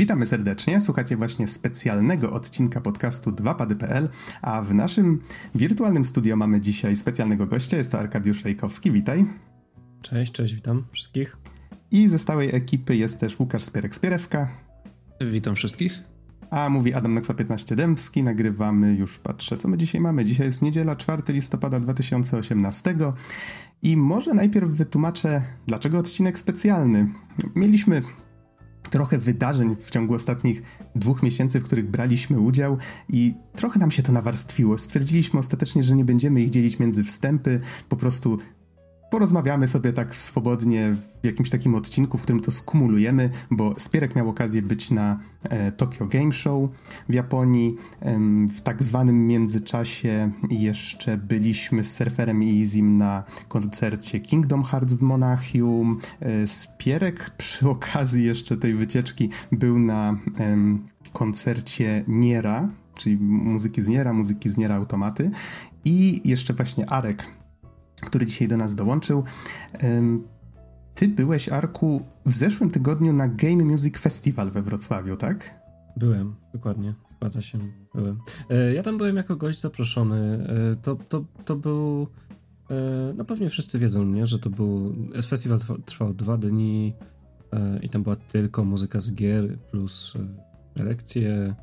Witamy serdecznie. Słuchacie właśnie specjalnego odcinka podcastu 2pady.pl, a w naszym wirtualnym studio mamy dzisiaj specjalnego gościa. Jest to Arkadiusz Rejkowski. Witaj. Cześć, cześć, witam wszystkich. I ze stałej ekipy jest też Łukasz Spierek-Spierewka. Witam wszystkich. A mówi Adam Noxa 15 Dębski. Nagrywamy już, patrzę, co my dzisiaj mamy. Dzisiaj jest niedziela 4 listopada 2018. I może najpierw wytłumaczę, dlaczego odcinek specjalny. Mieliśmy trochę wydarzeń w ciągu ostatnich dwóch miesięcy, w których braliśmy udział i trochę nam się to nawarstwiło. Stwierdziliśmy ostatecznie, że nie będziemy ich dzielić między wstępy, po prostu porozmawiamy sobie tak swobodnie w jakimś takim odcinku, w którym to skumulujemy, bo Spierek miał okazję być na e, Tokyo Game Show w Japonii. E, w tak zwanym międzyczasie jeszcze byliśmy z surferem i Izim na koncercie Kingdom Hearts w Monachium. E, Spierek przy okazji jeszcze tej wycieczki był na koncercie Niera, czyli muzyki z Niera, muzyki z Niera Automaty i jeszcze właśnie Arek który dzisiaj do nas dołączył. Ty byłeś, Arku, w zeszłym tygodniu na Game Music Festival we Wrocławiu, tak? Byłem, dokładnie, zgadza się, byłem. E, ja tam byłem jako gość zaproszony. E, to, to, to był, e, no pewnie wszyscy wiedzą, nie, że to był, festiwal trwał dwa dni i tam była tylko muzyka z gier plus lekcje,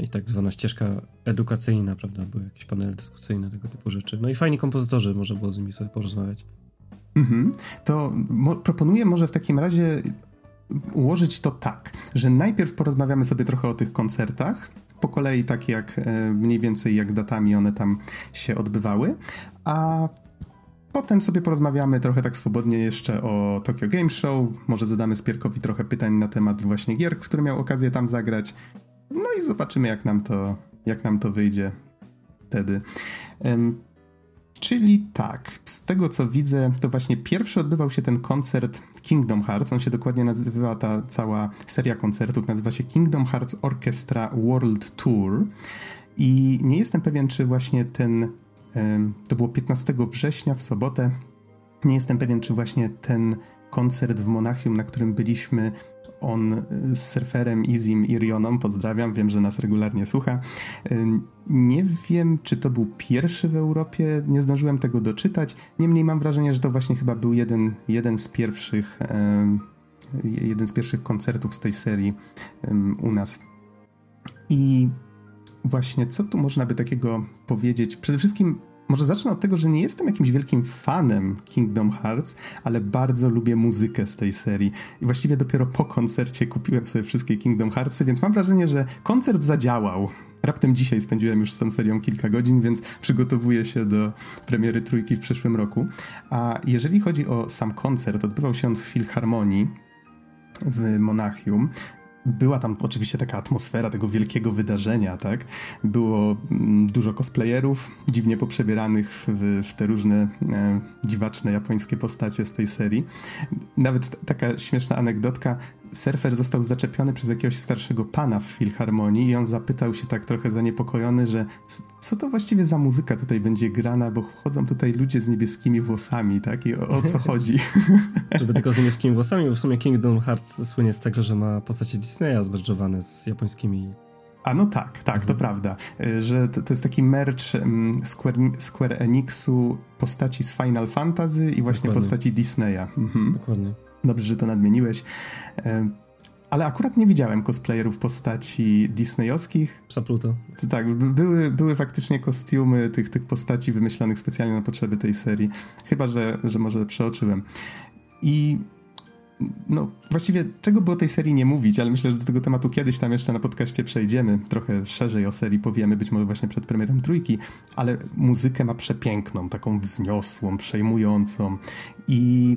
i tak zwana ścieżka edukacyjna, prawda? Były jakieś panele dyskusyjne, tego typu rzeczy. No i fajni kompozytorzy, można było z nimi sobie porozmawiać. Mhm. To mo proponuję może w takim razie ułożyć to tak, że najpierw porozmawiamy sobie trochę o tych koncertach, po kolei tak jak e, mniej więcej jak datami one tam się odbywały, a Potem sobie porozmawiamy trochę tak swobodnie jeszcze o Tokyo Game Show. Może zadamy Spierkowi trochę pytań na temat właśnie gier, które miał okazję tam zagrać. No i zobaczymy, jak nam to, jak nam to wyjdzie wtedy. Czyli tak, z tego co widzę, to właśnie pierwszy odbywał się ten koncert Kingdom Hearts. On się dokładnie nazywa, ta cała seria koncertów nazywa się Kingdom Hearts Orchestra World Tour. I nie jestem pewien, czy właśnie ten, to było 15 września w sobotę. Nie jestem pewien, czy właśnie ten koncert w Monachium, na którym byliśmy, on y, z surferem Izim i Rioną, pozdrawiam, wiem, że nas regularnie słucha. Y, nie wiem, czy to był pierwszy w Europie, nie zdążyłem tego doczytać, niemniej mam wrażenie, że to właśnie chyba był jeden, jeden z pierwszych jeden z pierwszych koncertów z tej serii u nas. I właśnie, co tu można by takiego powiedzieć? Przede wszystkim może zacznę od tego, że nie jestem jakimś wielkim fanem Kingdom Hearts, ale bardzo lubię muzykę z tej serii. I właściwie dopiero po koncercie kupiłem sobie wszystkie Kingdom Heartsy, więc mam wrażenie, że koncert zadziałał. Raptem dzisiaj spędziłem już z tą serią kilka godzin, więc przygotowuję się do premiery trójki w przyszłym roku. A jeżeli chodzi o sam koncert, odbywał się on w Filharmonii w Monachium była tam oczywiście taka atmosfera tego wielkiego wydarzenia, tak? Było mm, dużo cosplayerów, dziwnie poprzebieranych w, w te różne e, dziwaczne japońskie postacie z tej serii. Nawet taka śmieszna anegdotka, surfer został zaczepiony przez jakiegoś starszego pana w filharmonii i on zapytał się tak trochę zaniepokojony, że co to właściwie za muzyka tutaj będzie grana, bo chodzą tutaj ludzie z niebieskimi włosami, tak? I o, o co chodzi? Żeby tylko z niebieskimi włosami, bo w sumie Kingdom Hearts słynie z tego, że ma postacie Disneya zbadżowane z japońskimi a no tak, tak, mhm. to prawda. Y, że to, to, jest taki merch mm, Square, Square Enixu postaci z Final Fantasy i właśnie Dokładnie. postaci Disneya. Mhm. Dokładnie. Dobrze, że to nadmieniłeś. E, ale akurat nie widziałem cosplayerów postaci disneyowskich. Sapluto. Tak, były, były faktycznie kostiumy tych, tych postaci wymyślonych specjalnie na potrzeby tej serii. Chyba, że, że może przeoczyłem. I no, właściwie czego by o tej serii nie mówić, ale myślę, że do tego tematu kiedyś tam jeszcze na podcaście przejdziemy, trochę szerzej o serii powiemy, być może właśnie przed premierem trójki, ale muzykę ma przepiękną, taką wzniosłą, przejmującą i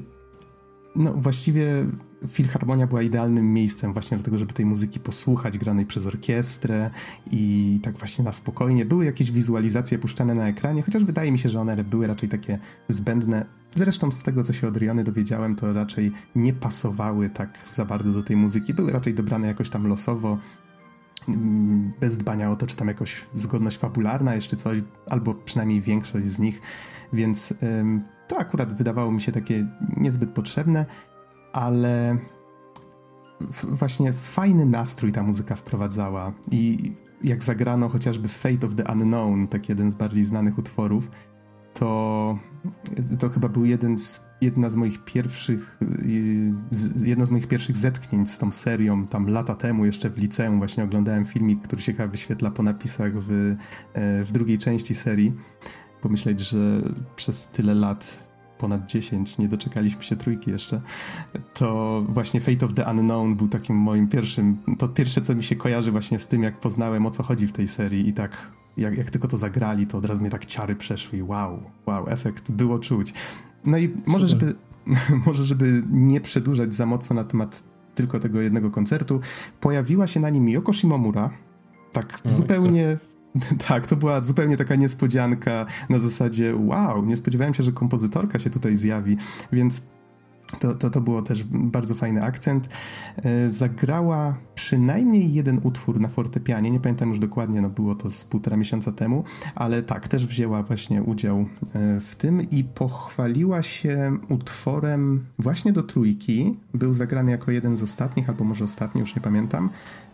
no właściwie Filharmonia była idealnym miejscem właśnie do tego, żeby tej muzyki posłuchać, granej przez orkiestrę i tak właśnie na spokojnie. Były jakieś wizualizacje puszczane na ekranie, chociaż wydaje mi się, że one były raczej takie zbędne. Zresztą z tego, co się od Riony dowiedziałem, to raczej nie pasowały tak za bardzo do tej muzyki. Były raczej dobrane jakoś tam losowo, mm, bez dbania o to, czy tam jakoś zgodność fabularna, jeszcze coś, albo przynajmniej większość z nich, więc to akurat wydawało mi się takie niezbyt potrzebne, ale właśnie fajny nastrój ta muzyka wprowadzała i jak zagrano chociażby Fate of the Unknown, tak jeden z bardziej znanych utworów, to, to chyba był jeden z, jedna z moich pierwszych, y, jedno z moich pierwszych zetknięć z tą serią. Tam lata temu, jeszcze w liceum, właśnie oglądałem filmik, który się chyba wyświetla po napisach w, e, w drugiej części serii. Pomyśleć, że przez tyle lat ponad 10, nie doczekaliśmy się trójki jeszcze, to właśnie Fate of the Unknown był takim moim pierwszym, to pierwsze, co mi się kojarzy właśnie z tym, jak poznałem, o co chodzi w tej serii i tak jak, jak tylko to zagrali, to od razu mnie tak ciary przeszły i wow, wow, efekt było czuć. No i może żeby, może żeby nie przedłużać za mocno na temat tylko tego jednego koncertu, pojawiła się na nim Yoko Shimomura, tak zupełnie Tak, to była zupełnie taka niespodzianka na zasadzie wow, nie spodziewałem się, że kompozytorka się tutaj zjawi, więc to, to, to było też bardzo fajny akcent. E, zagrała przynajmniej jeden utwór na fortepianie, nie pamiętam już dokładnie, no było to z półtora miesiąca temu, ale tak, też wzięła właśnie udział e, w tym i pochwaliła się utworem właśnie do trójki. Był zagrany jako jeden z ostatnich, albo może ostatni, już nie pamiętam.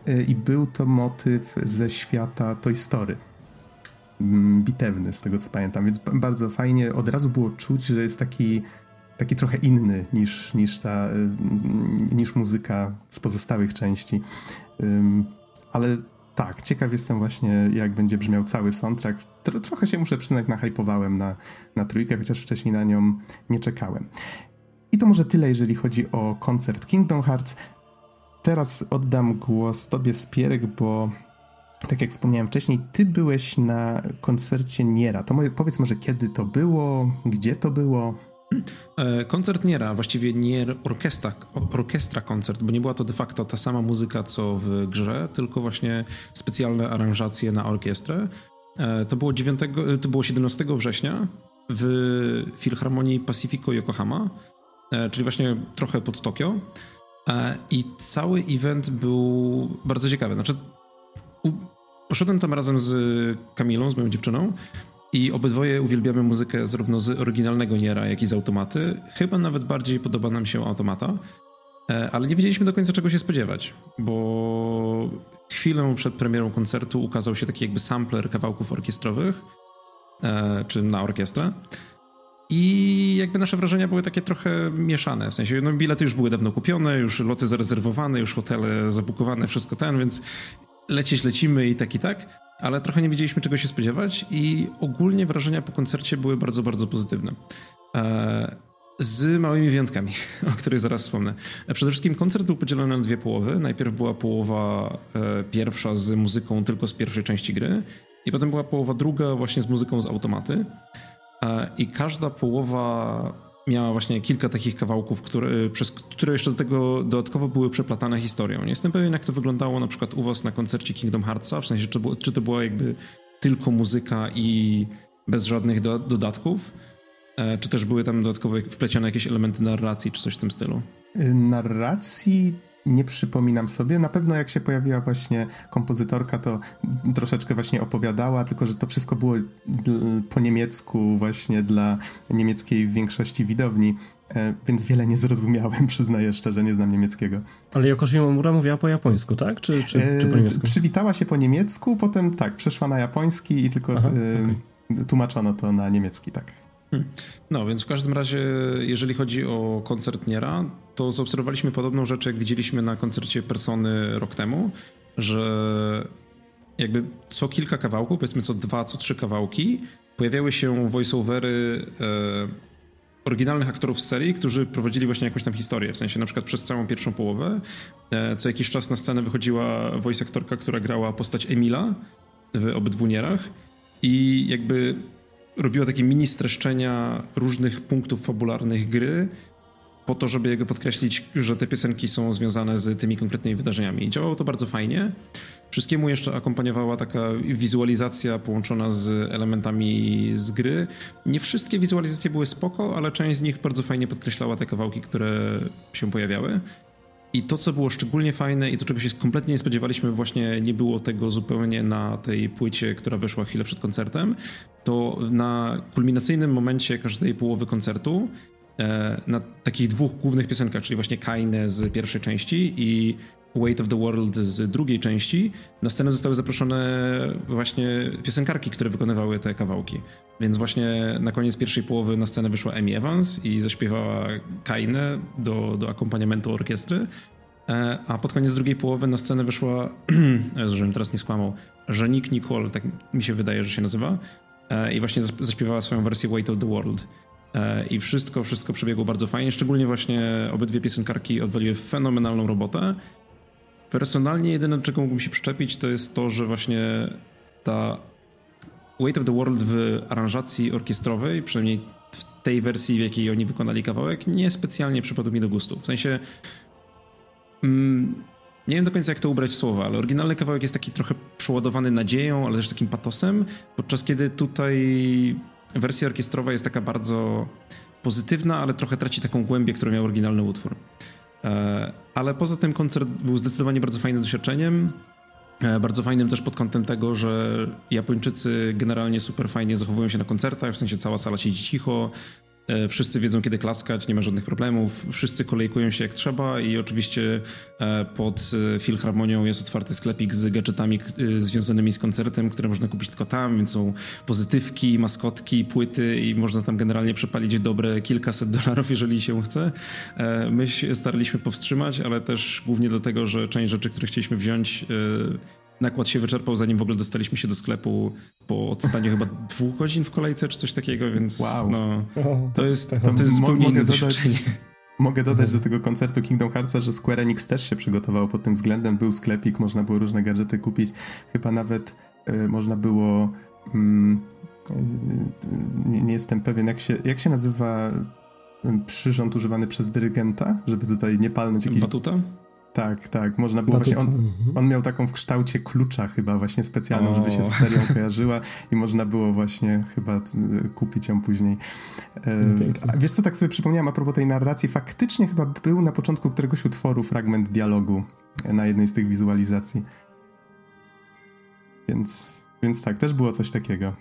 E, I był to motyw ze świata Toy Story mm, bitewny, z tego co pamiętam, więc bardzo fajnie. Od razu było czuć, że jest taki taki trochę inny niż, niż ta, y, niż muzyka z pozostałych części. Ale tak, ciekaw jestem właśnie, jak będzie brzmiał cały soundtrack. Tro, trochę się muszę przyznać, nahypowałem na, na trójkę, chociaż wcześniej na nią nie czekałem. I to może tyle, jeżeli chodzi o koncert Kingdom Hearts. Teraz oddam głos tobie, Spierek, bo tak jak wspomniałem wcześniej, ty byłeś na koncercie Niera. To powiedz może, kiedy to było, gdzie to było? E, koncert Niera, właściwie Nier orkiestra, orkiestra koncert, bo nie była to de facto ta sama muzyka co w grze, tylko właśnie specjalne aranżacje na orkiestrę. E, to było, 9, to było 17 września w Filharmonii Pacifico Yokohama, e, czyli właśnie trochę pod Tokio. I cały event był bardzo ciekawy. Znaczy, poszedłem tam razem z Kamilą, z moją dziewczyną i obydwoje uwielbiamy muzykę zarówno z oryginalnego Niera, jak i z automaty. Chyba nawet bardziej podoba nam się automata, e, ale nie wiedzieliśmy do końca czego się spodziewać, bo chwilę przed premierą koncertu ukazał się taki jakby sampler kawałków orkiestrowych, e, czy na orkiestrę. I jakby nasze wrażenia były takie trochę mieszane. W sensie, no bilety już były dawno kupione, już loty zarezerwowane, już hotele zabukowane, wszystko ten, więc lecieć lecimy i tak i tak ale trochę nie wiedzieliśmy czego się spodziewać i ogólnie wrażenia po koncercie były bardzo, bardzo pozytywne. E, z małymi wyjątkami, o których zaraz wspomnę. E, przede wszystkim koncert był podzielony na dwie połowy. Najpierw była połowa e, pierwsza z muzyką tylko z pierwszej części gry i potem była połowa druga właśnie z muzyką z automaty. I każda połowa miała właśnie kilka takich kawałków, które, przez które jeszcze do tego dodatkowo były przeplatane historią. Nie jestem pewien, jak to wyglądało na przykład u was na koncercie Kingdom Heartsa, w sensie, czy, czy to była jakby tylko muzyka i bez żadnych do, dodatków, e, czy też były tam dodatkowo wplecione jakieś elementy narracji, czy coś w tym stylu? Narracji nie przypominam sobie. Na pewno jak się pojawiła właśnie kompozytorka, to troszeczkę właśnie opowiadała, tylko że to wszystko było po niemiecku właśnie dla niemieckiej większości widowni, e, więc wiele nie zrozumiałem, przyznaję szczerze, nie znam niemieckiego. Ale Yoko Shimomura mówiła po japońsku, tak? Czy, czy, czy po niemiecku? Przywitała się po niemiecku, potem tak, przeszła na japoński i tylko Aha, okay. tłumaczono to na niemiecki, tak. Hmm. No, więc w każdym razie, jeżeli chodzi o koncert Niera, to zaobserwowaliśmy podobną rzecz, jak widzieliśmy na koncercie Persony rok temu, że jakby co kilka kawałków, powiedzmy co dwa, co trzy kawałki, pojawiały się voiceovery e, oryginalnych aktorów z serii, którzy prowadzili właśnie jakąś tam historię. W sensie na przykład przez całą pierwszą połowę e, co jakiś czas na scenę wychodziła voice aktorka, która grała postać Emila w obydwu Nierach i jakby robiła takie mini streszczenia różnych punktów fabularnych gry, po to, żeby jakby podkreślić, że te piosenki są związane z tymi konkretnymi wydarzeniami. I działało to bardzo fajnie. Wszystkiemu jeszcze akompaniowała taka wizualizacja połączona z elementami z gry. Nie wszystkie wizualizacje były spoko, ale część z nich bardzo fajnie podkreślała te kawałki, które się pojawiały. I to, co było szczególnie fajne i to, czego się kompletnie nie spodziewaliśmy, właśnie nie było tego zupełnie na tej płycie, która wyszła chwilę przed koncertem, to na kulminacyjnym momencie każdej połowy koncertu na takich dwóch głównych piosenkach, czyli właśnie Kaine z pierwszej części i Weight of the World z drugiej części, na scenę zostały zaproszone właśnie piosenkarki, które wykonywały te kawałki. Więc właśnie na koniec pierwszej połowy na scenę wyszła Amy Evans i zaśpiewała Kainę do, do akompaniamentu orkiestry. E, a pod koniec drugiej połowy na scenę wyszła, żebym teraz nie skłamał, Żenik Nicole, tak mi się wydaje, że się nazywa. E, I właśnie zaśpiewała swoją wersję Weight of the World. E, I wszystko, wszystko przebiegło bardzo fajnie. Szczególnie właśnie obydwie piosenkarki odwaliły fenomenalną robotę. Personalnie jedyne, czego mógłbym się przyczepić, to jest to, że właśnie ta Weight of the World w aranżacji orkiestrowej, przynajmniej w tej wersji, w jakiej oni wykonali kawałek, nie specjalnie przypadł mi do gustu. W sensie mm, nie wiem do końca jak to ubrać w słowa, ale oryginalny kawałek jest taki trochę przeładowany nadzieją, ale też takim patosem, podczas kiedy tutaj wersja orkiestrowa jest taka bardzo pozytywna, ale trochę traci taką głębię, którą miał oryginalny utwór. E, ale poza tym koncert był zdecydowanie bardzo fajnym doświadczeniem. E, bardzo fajnym też pod kątem tego, że Japończycy generalnie super fajnie zachowują się na koncertach, w sensie cała sala siedzi cicho, wszyscy wiedzą, kiedy klaskać, nie ma żadnych problemów. Wszyscy kolejkują się jak trzeba i oczywiście e, pod e, Filharmonią jest otwarty sklepik z gadżetami związanymi z koncertem, które można kupić tylko tam, więc są pozytywki, maskotki, płyty i można tam generalnie przepalić dobre kilkaset dolarów, jeżeli się chce. My się staraliśmy powstrzymać, ale też głównie dlatego, że część rzeczy, które chcieliśmy wziąć nakład się wyczerpał, zanim w ogóle dostaliśmy się do sklepu po odstaniu chyba dwóch godzin w kolejce, czy coś takiego, więc wow. no, to jest, to, to jest zupełnie inne doświadczenie. Mogę dodać do tego koncertu Kingdom Heartsa, że Square Enix też się przygotował pod tym względem. Był sklepik, można było różne gadżety kupić. Chyba nawet y, można było. Mm, y, nie, nie, jestem pewien, jak się, jak się nazywa przyrząd używany przez dyrygenta, żeby tutaj nie palnąć jakiś. Batuta? Tak, tak, można było właśnie, on, mhm. on miał taką w kształcie klucza chyba właśnie specjalną, o. żeby się z serią kojarzyła i można było właśnie chyba kupić ją później. E, wiesz co, tak sobie przypomniałem a propos tej narracji, faktycznie chyba był na początku któregoś utworu fragment dialogu na jednej z tych wizualizacji. Więc, więc tak, też było coś takiego.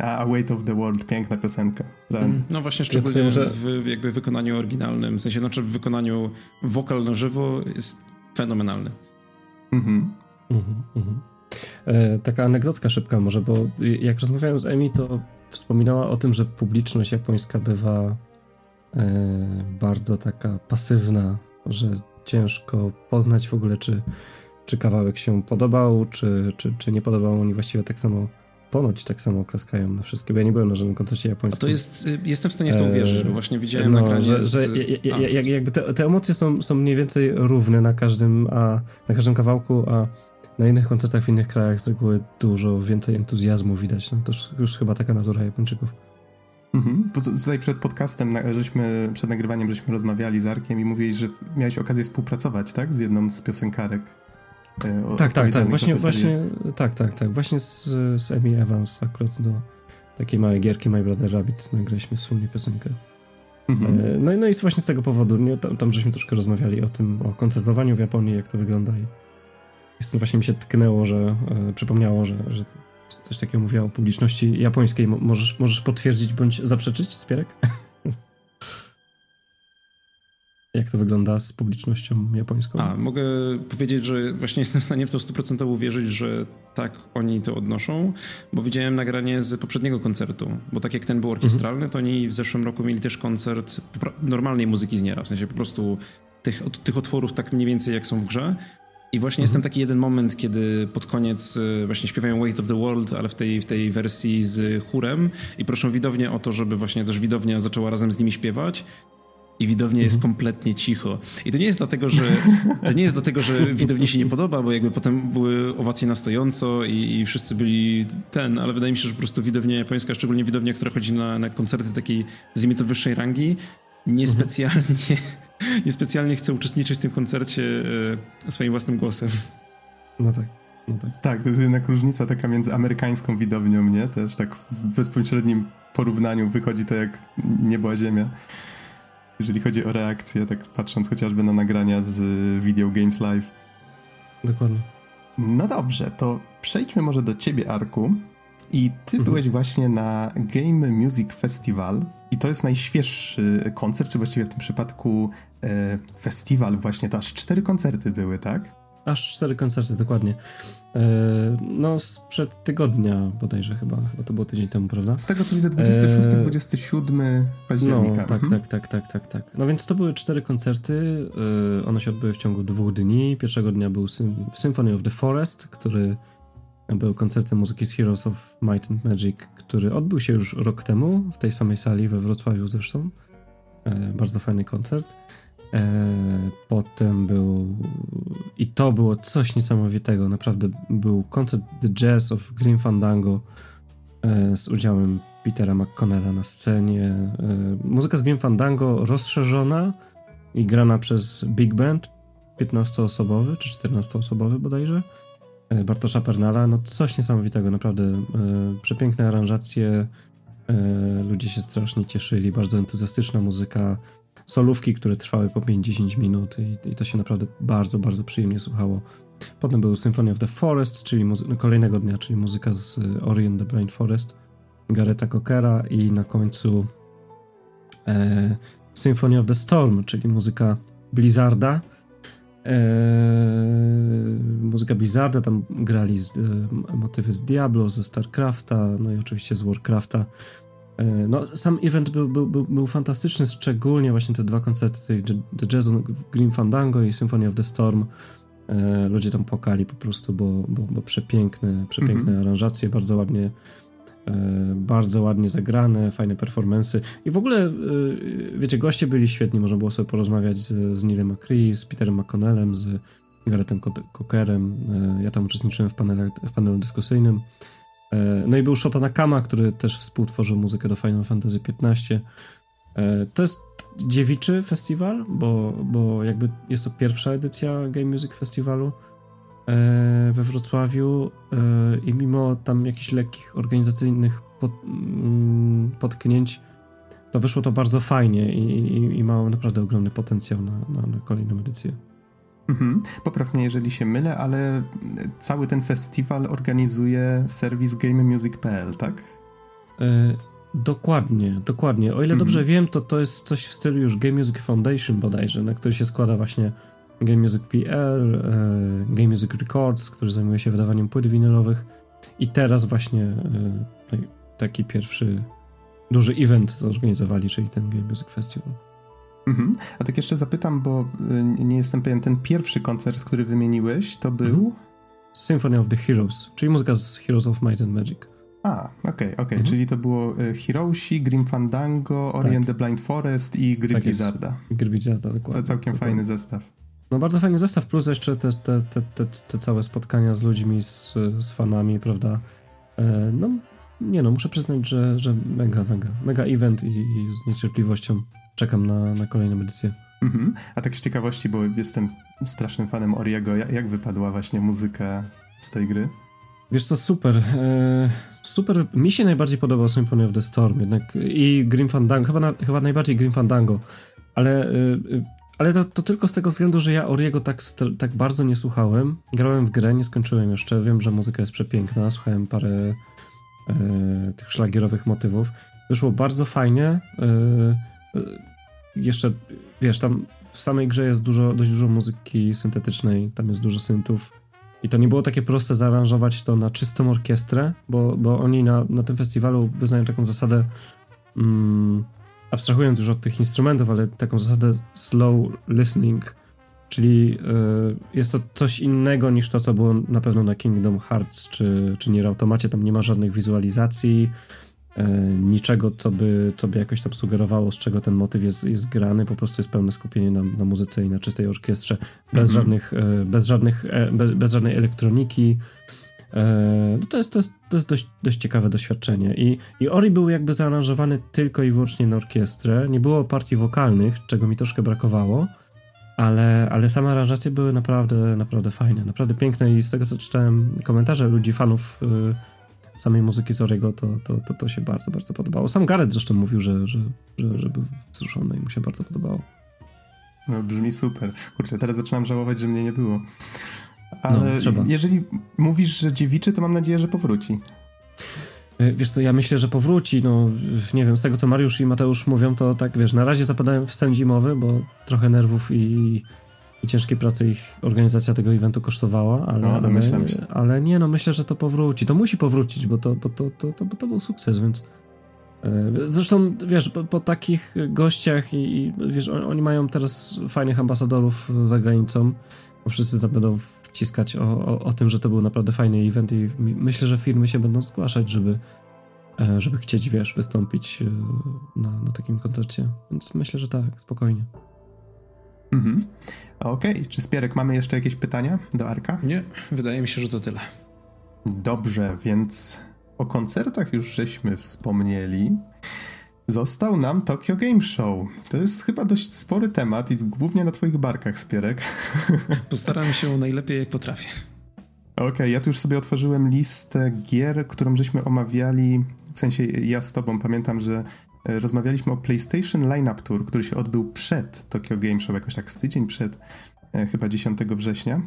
A Weight of the World, piękna piosenka. Mm, no właśnie, szczególnie że... w jakby wykonaniu oryginalnym, w sensie znaczy w wykonaniu wokal na żywo jest fenomenalny. Mhm. Mhm, mhm. E, taka anegdotka szybka może, bo jak rozmawiałem z Emi, to wspominała o tym, że publiczność japońska bywa e, bardzo taka pasywna, że ciężko poznać w ogóle, czy, czy kawałek się podobał, czy, czy, czy nie podobał. Oni właściwie tak samo ponoć tak samo klaskają na wszystkie, bo ja nie byłem na żadnym koncercie japońskim. A to jest, y, jestem w stanie w to uwierzyć, bo właśnie widziałem no, nagranie że, z... że jak, jakby te, te, emocje są, są mniej więcej równe na każdym, a, na każdym kawałku, a na innych koncertach w innych krajach z reguły dużo więcej entuzjazmu widać. No to już, już chyba taka natura Japończyków. Mhm. Tutaj przed podcastem, żeśmy, przed nagrywaniem żeśmy rozmawiali z Arkiem i mówili, że miałeś okazję współpracować, tak? Z jedną z piosenkarek. E, tak, tak, tak. Właśnie, właśnie, tak, tak, tak. Właśnie z, z Amy Evans akurat do takiej małej gierki My Brother Rabbit nagraliśmy wspólnie piosenkę. Mhm. E, no, no i właśnie z tego powodu, nie, tam, tam żeśmy troszkę rozmawiali o tym, o koncertowaniu w Japonii, jak to wygląda i jest właśnie mi się tknęło, że e, przypomniało, że, że coś takiego mówiła o publiczności japońskiej. Możesz, możesz potwierdzić bądź zaprzeczyć, Spierek? Jak to wygląda z publicznością japońską? A, mogę powiedzieć, że właśnie jestem w stanie w to 100% uwierzyć, że tak oni to odnoszą, bo widziałem nagranie z poprzedniego koncertu, bo tak jak ten był orkiestralny, to oni w zeszłym roku mieli też koncert normalnej muzyki z Niera, w sensie po prostu tych, tych otworów tak mniej więcej jak są w grze. I właśnie mhm. jest tam taki jeden moment, kiedy pod koniec y, właśnie śpiewają Weight of the World, ale w tej, w tej wersji z chórem i proszą widownię o to, żeby właśnie też widownia zaczęła razem z nimi śpiewać i widownia jest mhm. kompletnie cicho. I to nie jest dlatego, że to nie jest dlatego, że widowni się nie podoba, bo jakby potem były owacje na stojąco i, i wszyscy byli ten, ale wydaje mi się, że po prostu widownia japońska, szczególnie widownia, która chodzi na, na koncerty takiej, nazwijmy to, wyższej rangi, niespecjalnie, mhm. niespecjalnie chce uczestniczyć w tym koncercie e, swoim własnym głosem. No tak. No tak. tak, to jest jednak różnica taka między amerykańską widownią, nie? Też tak w bezpośrednim porównaniu wychodzi to jak niebo a ziemia jeżeli chodzi o reakcję, tak patrząc chociażby na nagrania z Video Games Live. Dokładnie. No dobrze, to przejdźmy może do ciebie, Arku. I ty mhm. byłeś właśnie na Game Music Festival I to jest najświeższy koncert, czy właściwie w tym przypadku e, festiwal właśnie, to aż cztery koncerty były, tak? Aż cztery koncerty, dokładnie. E, no, sprzed tygodnia bodajże chyba, chyba to było tydzień temu, prawda? Z tego co widzę, 26-27 e... października. No, tak, mhm. tak, tak, tak, tak, tak. No więc to były cztery koncerty. E, one się odbyły w ciągu dwóch dni. Pierwszego dnia był Symphony of the Forest, który był koncertem muzyki z Heroes of Might and Magic, który odbył się już rok temu w tej samej sali we Wrocławiu zresztą. Bardzo fajny koncert. E, potem był i to było coś niesamowitego. Naprawdę był koncert The Jazz of Green Fandango e, z udziałem Petera McConnella na scenie. Muzyka z Green Fandango rozszerzona i grana przez Big Band 15-osobowy czy 14-osobowy bodajże E, Bartosza Pernala, no coś niesamowitego, naprawdę e, przepiękne aranżacje, e, ludzie się strasznie cieszyli, bardzo entuzjastyczna muzyka, solówki, które trwały po 50 minut i, i, to się naprawdę bardzo, bardzo przyjemnie słuchało. Potem był Symphony of the Forest, czyli muzy- no, kolejnego dnia, czyli muzyka z Ori and the Blind Forest, Gareta Cockera i na końcu e, Symphony of the Storm, czyli muzyka Blizzarda, Eee, muzyka Blizzarda, tam grali z, e, motywy z Diablo, ze StarCrafta, no i oczywiście z Warcrafta. E, no, sam event był, był, był, był, fantastyczny, szczególnie właśnie te dwa koncerty, The Jazz Green Fandango i Symphony of the Storm. E, ludzie tam płakali po prostu, bo, bo, bo przepiękne, przepiękne mm -hmm. aranżacje, bardzo ładnie E, bardzo ładnie zagrane, fajne performance i w ogóle, wiecie, goście byli świetni, można było sobie porozmawiać z, z Neilem McCree, z Peterem McConnellem, z Garethem Cockerem, ja tam uczestniczyłem w, panelu, w panelu dyskusyjnym. No i był Shota Nakama, który też współtworzył muzykę do Final Fantasy XV. To jest dziewiczy festiwal, bo, bo jakby jest to pierwsza edycja Game Music Festiwalu. E, we Wrocławiu e, i mimo tam jakichś lekkich organizacyjnych pod, mm, potknięć, to wyszło to bardzo fajnie i, i, i ma naprawdę ogromny potencjał na, na, na kolejną edycję. Mhm. Popraw mnie, jeżeli się mylę, ale cały ten festiwal organizuje serwis gamemusic.pl, tak? E, dokładnie, dokładnie. O ile mhm. dobrze wiem, to to jest coś w stylu już Game Music Foundation bodajże, na który się składa właśnie Game Music PL, e, Game Music Records, który zajmuje się wydawaniem płyt winylowych i teraz właśnie e, taki pierwszy duży event zorganizowali, czyli ten Game Music Festival. Mhm. A tak jeszcze zapytam, bo e, nie jestem pewien, ten pierwszy koncert, który wymieniłeś, to był... Mhm. Symphony of the Heroes, czyli muzyka z Heroes of Might and Magic. A, okej, okay, okej, okay. mhm. czyli to było Heroesi, Grim Fandango, Orient tak. the Blind Forest i Gry tak Blizzarda. Gry Blizzarda, dokładnie. Całkiem dokładnie. fajny zestaw. No bardzo fajny zestaw, plus jeszcze te, te, te, te, te całe spotkania z ludźmi, z, z fanami, prawda? E, no, nie no, muszę przyznać, że, że mega, mega, mega event i, i z niecierpliwością czekam na, na kolejną edycję. Mhm. A tak z ciekawości, bo jestem strasznym fanem Oriego, jak, wypadła właśnie muzyka z tej gry? Wiesz co, super. E, super. Mi się najbardziej podobał Symphony of the Storm jednak i Grim Fandango, chyba, na, chyba najbardziej Grim Fandango, ale e, ale to, to, tylko z tego względu, że ja Oriego tak, tak bardzo nie słuchałem. Grałem w grę, nie skończyłem jeszcze. Wiem, że muzyka jest przepiękna. Słuchałem parę e, tych szlagierowych motywów. Wyszło bardzo fajnie. E, e, jeszcze, wiesz, tam w samej grze jest dużo, dość dużo muzyki syntetycznej. Tam jest dużo syntów. I to nie było takie proste zaaranżować to na czystą orkiestrę, bo, bo oni na, na tym festiwalu wyznają taką zasadę. Mm, abstrahując już od tych instrumentów, ale taką zasadę slow listening, czyli yy, jest to coś innego niż to, co było na pewno na Kingdom Hearts czy, czy Nier Automacie. Tam nie ma żadnych wizualizacji, niczego, co by, co by jakoś tam sugerowało, z czego ten motyw jest, jest grany. Po prostu jest pełne skupienie na, na muzyce i na czystej orkiestrze, bez, -hmm. żadnych, yy, bez, żadnych, bez, bez żadnej elektroniki. E, no to jest, to jest, to jest dość, dość ciekawe doświadczenie. I, I Ori był jakby zaaranżowany tylko i wyłącznie na orkiestrę. Nie było partii wokalnych, czego mi troszkę brakowało, ale, ale same aranżacje były naprawdę, naprawdę fajne, naprawdę piękne i z tego co czytałem komentarze ludzi, fanów y, samej muzyki z Oriego, to, to, to, to się bardzo, bardzo podobało. Sam Gareth zresztą mówił, że, że, że, że był wzruszony i mu się bardzo podobało. No brzmi super. Kurczę, teraz zaczynam żałować, że mnie nie było. Ale no, jeżeli mówisz, że dziewiczy, to mam nadzieję, że powróci. Wiesz co, ja myślę, że powróci, no nie wiem, z tego co Mariusz i Mateusz mówią, to tak, wiesz, na razie zapadają w sen zimowy, bo trochę nerwów i, i ciężkiej pracy ich organizacja tego eventu kosztowała, ale, no, ale, ale, nie, no myślę, że to powróci. To musi powrócić, bo to, bo to, to, to, bo to był sukces, więc Zresztą, wiesz, po, po takich gościach i, i, wiesz, oni mają teraz fajnych ambasadorów za granicą, bo wszyscy tam będą wciskać o, o, o tym, że to był naprawdę fajny event i myślę, że firmy się będą zgłaszać, żeby, e, żeby chcieć, wiesz, wystąpić e, na, na takim koncercie. Więc myślę, że tak, spokojnie. Mhm. Okej, okay. czy Spierek mamy jeszcze jakieś pytania do Arka? Nie, wydaje mi się, że to tyle. Dobrze, więc o koncertach już żeśmy wspomnieli. Został nam Tokyo Game Show. To jest chyba dość spory temat i głównie na twoich barkach, Spierek. Postaram się najlepiej jak potrafię. Okej, okay, ja tu już sobie otworzyłem listę gier, którą żeśmy omawiali, w sensie ja z tobą pamiętam, że rozmawialiśmy o PlayStation Lineup Tour, który się odbył przed Tokyo Game Show, jakoś tak z tydzień przed, e, chyba 10 września.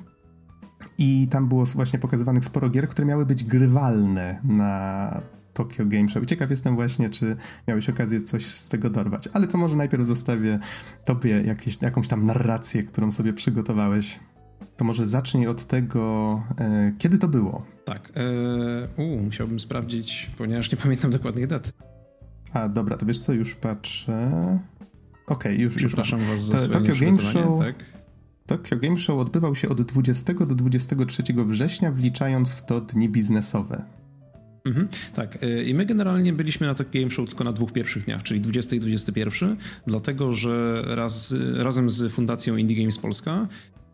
I tam było właśnie pokazywanych sporo gier, które miały być grywalne na Tokyo Game Show. I ciekaw jestem właśnie, czy miałeś okazję coś z tego dorwać. Ale to może najpierw zostawię tobie jakieś, jakąś tam narrację, którą sobie przygotowałeś. To może zacznij od tego, e, kiedy to było. Tak. E, u, musiałbym sprawdzić, ponieważ nie pamiętam dokładnych dat. A, dobra, to wiesz co, już patrzę. Okej, okay, już, już. Przepraszam was za to, Tokyo Game Show. Tak? Tokyo Game Show odbywał się od 20 do 23 września, wliczając w to dni biznesowe. Mhm, tak, y, i my generalnie byliśmy na Tokyo Game Show tylko na dwóch pierwszych dniach, czyli 20 i 21, dlatego że raz, razem z Fundacją Indie Games Polska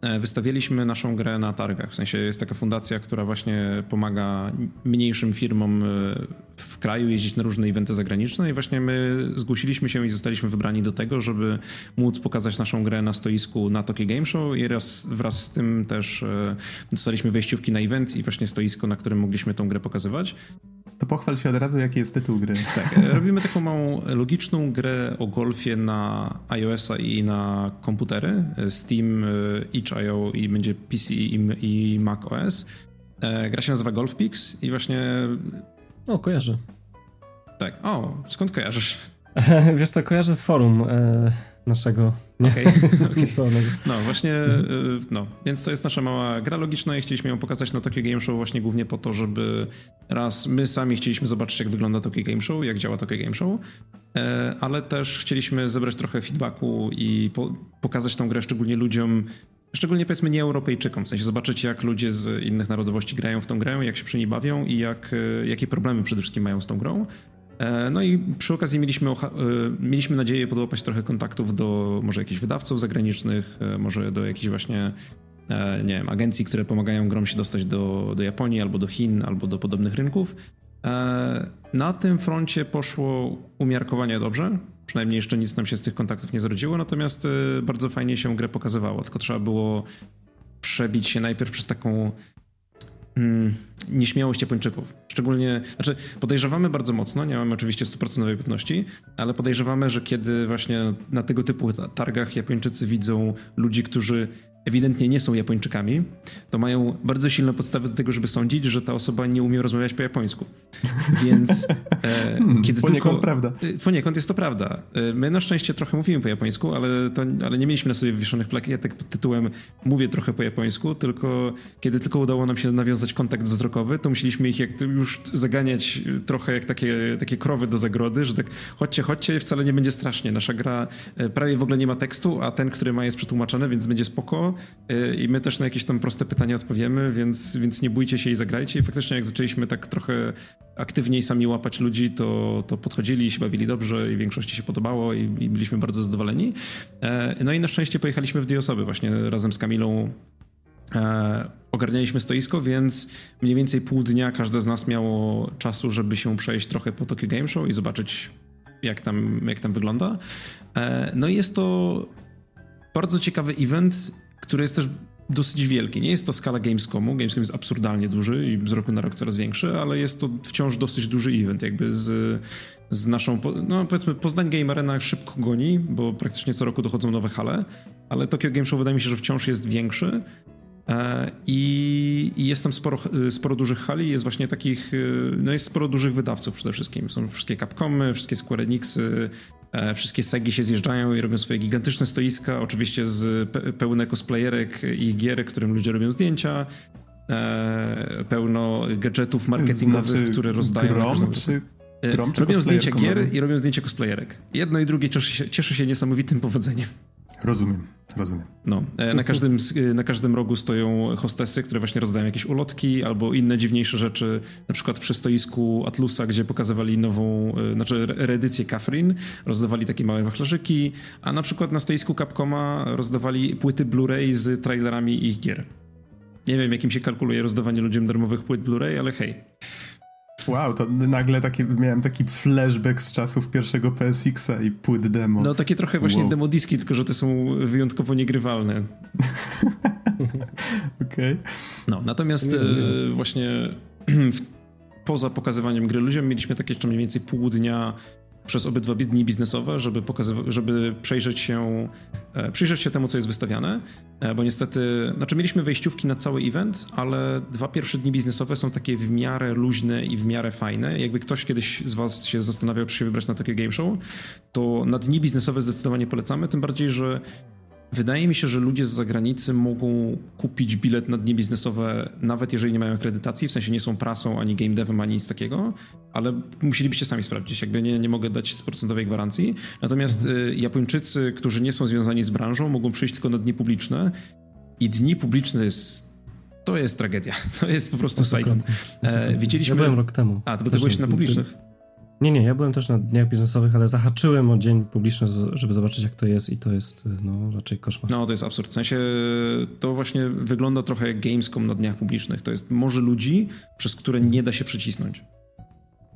E, wystawialiśmy naszą grę na targach. W sensie jest taka fundacja, która właśnie pomaga mniejszym firmom e, w kraju jeździć na różne eventy zagraniczne i właśnie my zgłosiliśmy się i zostaliśmy wybrani do tego, żeby móc pokazać naszą grę na stoisku na Tokyo Game Show i raz, wraz z tym też e, dostaliśmy wejściówki na event i właśnie stoisko, na którym mogliśmy tą grę pokazywać. To pochwal się od razu, jaki jest tytuł gry. Tak, robimy taką małą logiczną grę o golfie na iOS-a i na komputery. Steam, itch.io i będzie PC i, Mac OS. E, gra się nazywa Golf Pix i właśnie... O, kojarzę. Tak, o, skąd kojarzysz? Wiesz co, kojarzę z forum e, naszego okay, okay. No właśnie, mhm. no, więc to jest nasza mała gra logiczna i chcieliśmy ją pokazać na Tokyo Game Show właśnie głównie po to, żeby raz my sami chcieliśmy zobaczyć jak wygląda Tokyo Game Show, jak działa Tokyo Game Show, e, ale też chcieliśmy zebrać trochę feedbacku i po, pokazać tą grę szczególnie ludziom, szczególnie powiedzmy nie Europejczykom, w sensie zobaczyć jak ludzie z innych narodowości grają w tą grę, jak się przy niej bawią i jak, e, jakie problemy przede wszystkim mają z tą grą. E, no i przy okazji mieliśmy, e, mieliśmy nadzieję podłapać trochę kontaktów do może jakichś wydawców zagranicznych, e, może do jakichś właśnie nie wiem, agencji, które pomagają grom się dostać do, do Japonii albo do Chin, albo do podobnych rynków. Na tym froncie poszło umiarkowanie dobrze. Przynajmniej jeszcze nic nam się z tych kontaktów nie zrodziło, natomiast bardzo fajnie się grę pokazywało. Tylko trzeba było przebić się najpierw przez taką mm, nieśmiałość Japończyków. Szczególnie, znaczy podejrzewamy bardzo mocno, nie mamy oczywiście stuprocentowej pewności, ale podejrzewamy, że kiedy właśnie na tego typu targach Japończycy widzą ludzi, którzy ewidentnie nie są Japończykami, to mają bardzo silne podstawy do tego, żeby sądzić, że ta osoba nie umie rozmawiać po japońsku. Więc e, hmm, kiedy poniekąd tylko, prawda. E, poniekąd jest to prawda. E, my na szczęście trochę mówimy po japońsku, ale, to, ale nie mieliśmy na sobie wywieszonych plakietek pod tytułem mówię trochę po japońsku, tylko kiedy tylko udało nam się nawiązać kontakt wzrokowy, to musieliśmy ich jak już zaganiać trochę jak takie, takie krowy do zagrody, że tak chodźcie, chodźcie, wcale nie będzie strasznie. Nasza gra e, prawie w ogóle nie ma tekstu, a ten, który ma jest przetłumaczony, więc będzie spoko Y, i my też na jakieś tam proste pytania odpowiemy, więc, więc nie bójcie się i zagrajcie. I faktycznie jak zaczęliśmy tak trochę aktywniej sami łapać ludzi, to, to podchodzili i się bawili dobrze i większości się podobało i, i byliśmy bardzo zadowoleni. E, no i na szczęście pojechaliśmy w dwie osoby właśnie razem z Kamilą e, ogarnialiśmy stoisko, więc mniej więcej pół dnia każde z nas miało czasu, żeby się przejść trochę po Tokyo Game Show i zobaczyć, jak tam, jak tam wygląda. E, no i jest to bardzo ciekawy event który jest też dosyć wielki. Nie jest to skala Gamescomu. Gamescom jest absurdalnie duży i z roku na rok coraz większy, ale jest to wciąż dosyć duży event, jakby z, z naszą, no powiedzmy, Poznań Game Arena szybko goni, bo praktycznie co roku dochodzą nowe hale, ale Tokyo Game Show wydaje mi się, że wciąż jest większy. I, i jest tam sporo, sporo dużych hali, jest właśnie takich, no jest sporo dużych wydawców przede wszystkim. Są wszystkie Capcomy, wszystkie Square Enixy, wszystkie Segi się zjeżdżają i robią swoje gigantyczne stoiska, oczywiście z pełne cosplayerek i gier, którym ludzie robią zdjęcia. Pełno gadżetów marketingowych, znaczy, które rozdają. Grom, czy Grom, czy robią zdjęcia gier i robią zdjęcia cosplayerek. Jedno i drugie cieszy się, cieszy się niesamowitym powodzeniem. Rozumiem, rozumiem. No, e, na każdym, e, na każdym rogu stoją hostesy, które właśnie rozdają jakieś ulotki albo inne dziwniejsze rzeczy. Na przykład przy stoisku Atlusa, gdzie pokazywali nową, e, znaczy reedycję Catherine, rozdawali takie małe wachlarzyki, a na przykład na stoisku Capcoma rozdawali płyty Blu-ray z trailerami ich gier. Nie wiem, jakim się kalkuluje rozdawanie ludziom darmowych płyt Blu-ray, ale hej. Wow, to nagle taki, miałem taki flashback z czasów pierwszego PSX-a i płyt demo. No takie trochę właśnie wow. demo diski, tylko że te są wyjątkowo niegrywalne. Okej. Okay. No, natomiast e, właśnie poza pokazywaniem gry ludziom mieliśmy takie jeszcze mniej więcej pół dnia przez obydwa dni biznesowe, żeby, pokazywa- żeby przejrzeć, się, e, przyjrzeć się temu, co jest wystawiane, e, bo niestety, znaczy mieliśmy wejściówki na cały event, ale dwa pierwsze dni biznesowe są takie w miarę luźne i w miarę fajne. Jakby ktoś kiedyś z was się zastanawiał, czy się wybrać na takie game show, to na dni biznesowe zdecydowanie polecamy, tym bardziej, że Wydaje mi się, że ludzie z zagranicy mogą kupić bilet na dni biznesowe, nawet jeżeli nie mają akredytacji, w sensie nie są prasą, ani game devem, ani nic takiego, ale musielibyście sami sprawdzić. Jakby nie, nie mogę dać procentowej gwarancji. Natomiast mhm. Y, Japończycy, którzy nie są związani z branżą, mogą przyjść tylko na dni publiczne i dni publiczne jest to jest tragedia. To jest po prostu Saigon. E, widzieliśmy... Ja byłem rok temu. A, to bo ty byłeś na publicznych? Nie, nie, ja byłem też na dniach biznesowych, ale zahaczyłem o dzień publiczny, żeby zobaczyć jak to jest i to jest no, raczej koszmar. No, to jest absurd. W sensie to właśnie wygląda trochę jak Gamescom na dniach publicznych. To jest morze ludzi, przez które nie da się przycisnąć.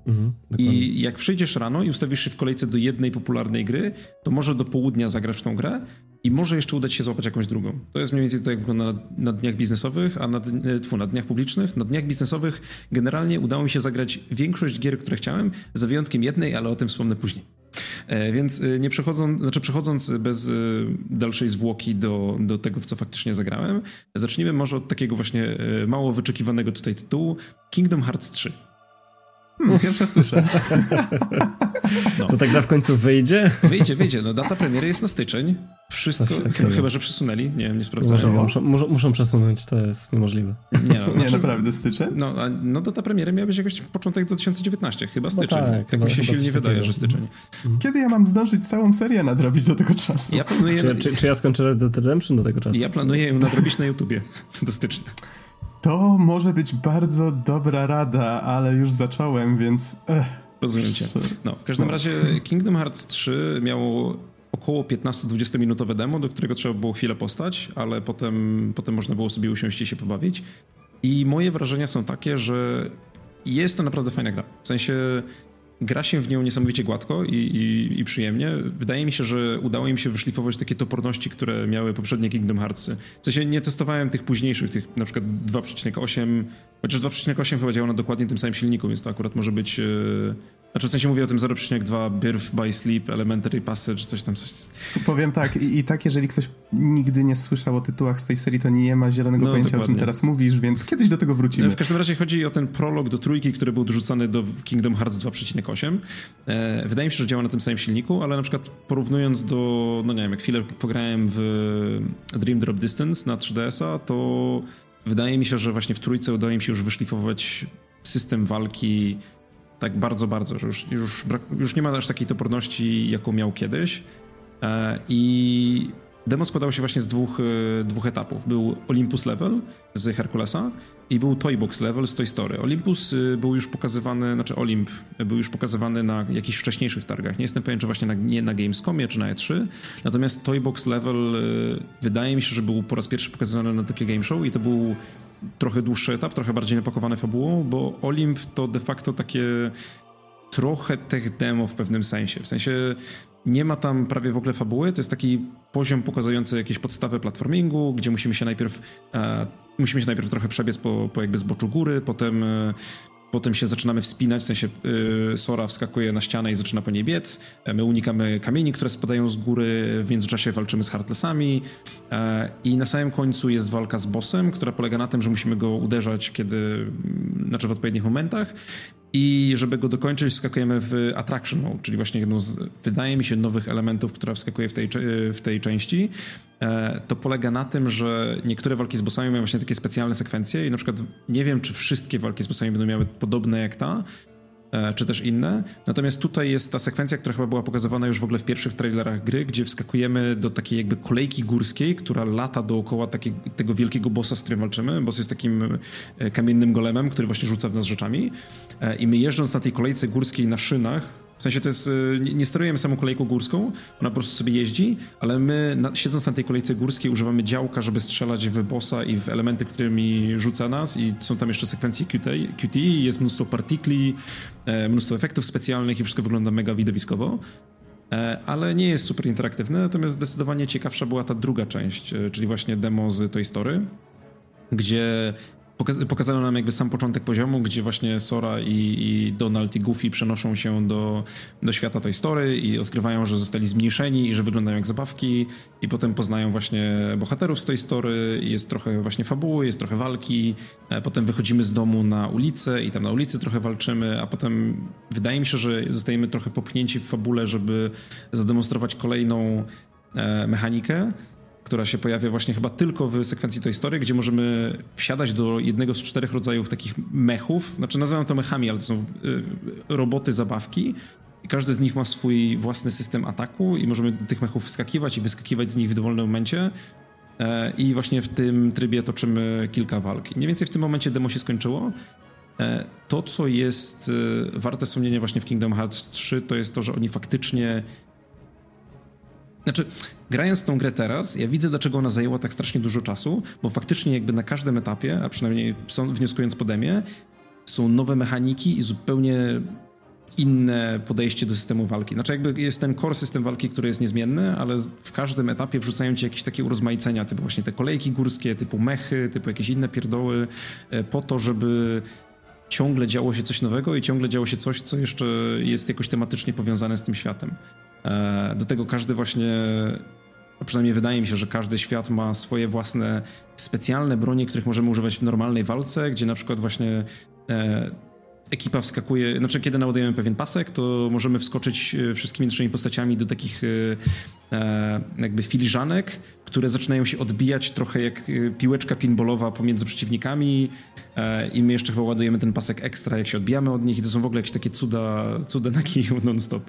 Mhm, I jak przyjdziesz rano i ustawisz się w kolejce do jednej popularnej gry, to może do południa zagrasz w tą grę i może jeszcze udać się złapać jakąś drugą. To jest mniej więcej to, jak wygląda na, na dniach biznesowych, a na, e, tfu, na dniach publicznych. Na dniach biznesowych generalnie udało mi się zagrać większość gier, które chciałem, za wyjątkiem jednej, ale o tym wspomnę później. E, więc e, nie przechodząc, znaczy przechodząc bez dalszej zwłoki do, do tego, w co faktycznie zagrałem, zacznijmy może od takiego właśnie mało wyczekiwanego tutaj tytułu Kingdom Hearts 3. Hmm, pierwsze słyszę. No. To tak na w końcu wyjdzie? Wyjdzie, wyjdzie. No, data premiery jest na styczeń. Wszystko, chyba że przesunęli. Nie wiem, nie sprawdzałem. Muszą, muszą, muszą, przesunąć, to jest niemożliwe. Nie, no, nie znaczy, naprawdę, styczeń? No, a, no data premiery miała być jakoś początek 2019, chyba no styczeń. No tak, tak mi się silnie wydaje, że styczeń. Mhm. Kiedy ja mam zdążyć całą serię nadrobić do tego czasu? Ja planuję... Czy, czy, czy ja skończę Red Dead Redemption do tego czasu? Ja planuję ją nadrobić na YouTubie do stycznia. To może być bardzo dobra rada, ale już zacząłem, więc. Ech. Rozumiem cię. No, w każdym no. razie Kingdom Hearts 3 miało około 15-20 minutowe demo, do którego trzeba było chwilę postać, ale potem, potem można było sobie usiąść i się pobawić. I moje wrażenia są takie, że jest to naprawdę fajna gra. W sensie gra się w nią niesamowicie gładko i, i, i, przyjemnie. Wydaje mi się, że udało im się wyszlifować takie toporności, które miały poprzednie Kingdom Hearts. W sensie nie testowałem tych późniejszych, tych na przykład 2,8, chociaż 2,8 chyba działa na dokładnie tym samym silniku, więc to akurat może być... Znaczy w sensie mówię o tym 0,2 Birth by Sleep, Elementary Passage, coś tam, coś. Powiem tak, i, i tak, jeżeli ktoś nigdy nie słyszał o tytułach z tej serii, to nie ma zielonego no, pojęcia, dokładnie. o czym teraz mówisz, więc kiedyś do tego wrócimy. W każdym razie chodzi o ten prolog do trójki, który był dorzucany do Kingdom Hearts 2,8. E, wydaje mi się, że działa na tym samym silniku, ale na przykład porównując do, no nie wiem, jak chwilę pograłem w Dream Drop Distance na 3DS-a, to wydaje mi się, że właśnie w trójce udało im się już wyszlifować system walki tak bardzo, bardzo, że już, już, już nie ma aż takiej toporności, jaką miał kiedyś. E, I demo składało się właśnie z dwóch, e, dwóch etapów. Był Olympus Level z Herkulesa i był Toybox Level z Toy Story. Olympus e, był już pokazywany, znaczy Olymp był już pokazywany na jakichś wcześniejszych targach. Nie jestem pewien, czy właśnie na, nie na Gamescomie, czy na E3. Natomiast Toybox Level wydaje mi się, że był po raz pierwszy pokazywany na takie game show i to był trochę dłuższy etap, trochę bardziej napakowany fabułą, bo Olimp to de facto takie trochę tech demo w pewnym sensie. W sensie nie ma tam prawie w ogóle fabuły, to jest taki poziom pokazujący jakieś podstawy platformingu, gdzie musimy się najpierw e, musimy się najpierw trochę przebiec po, po jakby zboczu góry, potem e, Potem się zaczynamy wspinać, w sensie yy, Sora wskakuje na ścianę i zaczyna po niej biec. E, my unikamy kamieni, które spadają z góry. W międzyczasie walczymy z Heartlessami. Yy, I na samym końcu jest walka z bossem, która polega na tym, że musimy go uderzać, kiedy, znaczy w odpowiednich momentach. I żeby go dokończyć, wskakujemy w Attraction Mode, czyli właśnie jedną z, wydaje mi się, nowych elementów, która wskakuje w tej, w tej części. E, to polega na tym, że niektóre walki z bossami mają właśnie takie specjalne sekwencje i na przykład nie wiem, czy wszystkie walki z bossami będą miały podobne jak ta, czy też inne. Natomiast tutaj jest ta sekwencja, która chyba była pokazywana już w ogóle w pierwszych trailerach gry, gdzie wskakujemy do takiej jakby kolejki górskiej, która lata dookoła takie, tego wielkiego bossa, z którym walczymy. Boss jest takim e, kamiennym golemem, który właśnie rzuca w nas rzeczami. I my jeżdżąc na tej kolejce górskiej na szynach, w sensie to jest, y, nie, nie sterujemy samą kolejką górską, ona po prostu sobie jeździ, ale my na, siedząc na tej kolejce górskiej używamy działka, żeby strzelać w bossa i w elementy, którymi rzuca nas i są tam jeszcze sekwencje QT, QT jest mnóstwo partikli, e, mnóstwo efektów specjalnych i wszystko wygląda mega widowiskowo. E, ale nie jest super interaktywne, natomiast zdecydowanie ciekawsza była ta druga część, e, czyli właśnie demo z Toy Story, gdzie pokazano nam jakby sam początek poziomu, gdzie właśnie Sora i, i, Donald i Goofy przenoszą się do, do świata tej story i odkrywają, że zostali zmniejszeni i że wyglądają jak zabawki. I potem poznają właśnie bohaterów z tej story, jest trochę właśnie fabuły, jest trochę walki, e, potem wychodzimy z domu na ulicę i tam na ulicy trochę walczymy, a potem wydaje mi się, że zostajemy trochę popchnięci w fabule, żeby zademonstrować kolejną e, mechanikę, która się pojawia właśnie chyba tylko w sekwencji tej historii, gdzie możemy wsiadać do jednego z czterech rodzajów takich mechów. Znaczy nazywam to mechami, ale to są y, roboty zabawki. I każdy z nich ma swój własny system ataku i możemy do tych mechów wskakiwać i wyskakiwać z nich w dowolnym momencie. E, I właśnie w tym trybie toczymy kilka walk. Mniej więcej w tym momencie demo się skończyło. E, to, co jest y, warte wspomnienia właśnie w Kingdom Hearts 3, to jest to, że oni faktycznie znaczy, grając tą grę teraz, ja widzę, dlaczego ona zajęła tak strasznie dużo czasu, bo faktycznie jakby na każdym etapie, a przynajmniej wnioskując po demie, są nowe mechaniki i zupełnie inne podejście do systemu walki. Znaczy jakby jest ten core system walki, który jest niezmienny, ale w każdym etapie wrzucają ci jakieś takie urozmaicenia, typu właśnie te kolejki górskie, typu mechy, typu jakieś inne pierdoły, e, po to, żeby ciągle działo się coś nowego i ciągle działo się coś, co jeszcze jest jakoś tematycznie powiązane z tym światem. E, do tego każdy właśnie, przynajmniej wydaje mi się, że każdy świat ma swoje własne specjalne bronie, których możemy używać w normalnej walce, gdzie na przykład właśnie e, ekipa wskakuje, znaczy kiedy naładujemy pewien pasek, to możemy wskoczyć e, wszystkimi naszymi postaciami do takich jakby filiżanek, które zaczynają się odbijać trochę jak piłeczka pinballowa pomiędzy przeciwnikami i my jeszcze chyba ładujemy ten pasek ekstra, jak się odbijamy od nich i to są w ogóle jakieś takie cuda, cuda na kiju non-stop.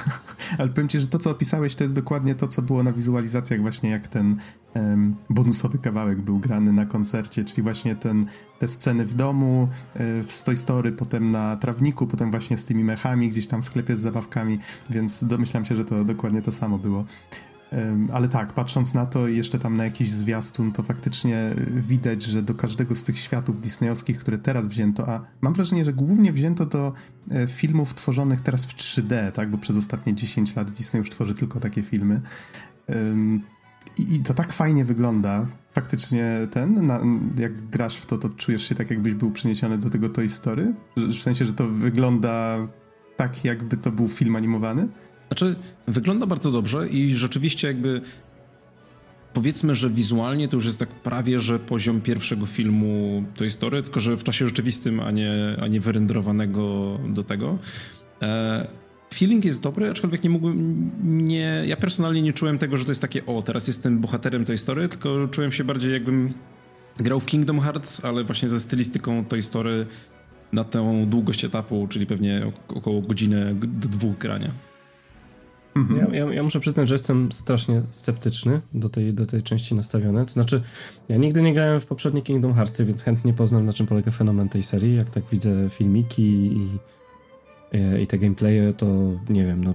Ale powiem ci, że to, co opisałeś, to jest dokładnie to, co było na wizualizacjach, właśnie jak ten um, bonusowy kawałek był grany na koncercie, czyli właśnie ten, te sceny w domu, e, w Toy Story, potem na trawniku, potem właśnie z tymi mechami gdzieś tam w sklepie z zabawkami, więc domyślam się, że to dokładnie to samo było. Ale tak, patrząc na to jeszcze tam na jakiś zwiastun, to faktycznie widać, że do każdego z tych światów disneyowskich, które teraz wzięto, a mam wrażenie, że głównie wzięto do e, filmów tworzonych teraz w 3D, tak, bo przez ostatnie 10 lat Disney już tworzy tylko takie filmy. I to tak fajnie wygląda. Faktycznie ten, na, jak grasz w to, to czujesz się tak, jakbyś był przeniesiony do tego Toy Story? W sensie, że to wygląda tak, jakby to był film animowany? Znaczy, wygląda bardzo dobrze i rzeczywiście jakby powiedzmy, że wizualnie to już jest tak prawie, że poziom pierwszego filmu Toy Story, tylko że w czasie rzeczywistym, a nie, a nie wyrenderowanego do tego. E, feeling jest dobry, aczkolwiek nie mógłbym, nie, ja personalnie nie czułem tego, że to jest takie, o, teraz jestem bohaterem Toy Story, tylko czułem się bardziej jakbym grał w Kingdom Hearts, ale właśnie ze stylistyką Toy Story na tę długość etapu, czyli pewnie około godziny do dwóch grania. Mhm. Ja, ja, ja, muszę przyznać, że jestem strasznie sceptyczny do tej, do tej części nastawiony. To znaczy, ja nigdy nie grałem w poprzednie Kingdom Hearts, więc chętnie poznam, na czym polega fenomen tej serii. Jak tak widzę filmiki i, i, i te gameplaye, to nie wiem, no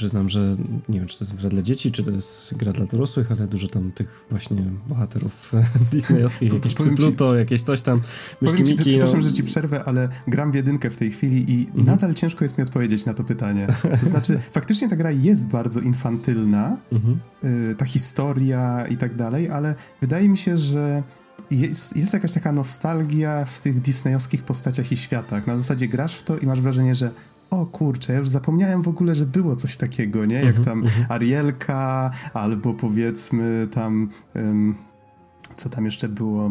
Przyznam, że nie wiem, czy to jest gra dla dzieci, czy to jest gra dla dorosłych, ale dużo tam tych właśnie bohaterów disneyowskich, jakieś Pluto, jakieś coś tam, myszki ci, Miki, Przepraszam, no. że ci przerwę, ale gram w jedynkę w tej chwili i mhm. nadal ciężko jest mi odpowiedzieć na to pytanie. To znaczy, faktycznie ta gra jest bardzo infantylna, mhm. y, ta historia i tak dalej, ale wydaje mi się, że jest, jest jakaś taka nostalgia w tych disneyowskich postaciach i światach. Na zasadzie grasz w to i masz wrażenie, że o kurczę, ja już zapomniałem w ogóle, że było coś takiego, nie? Jak mhm, tam mhm. Arielka, albo powiedzmy tam... Um, co tam jeszcze było,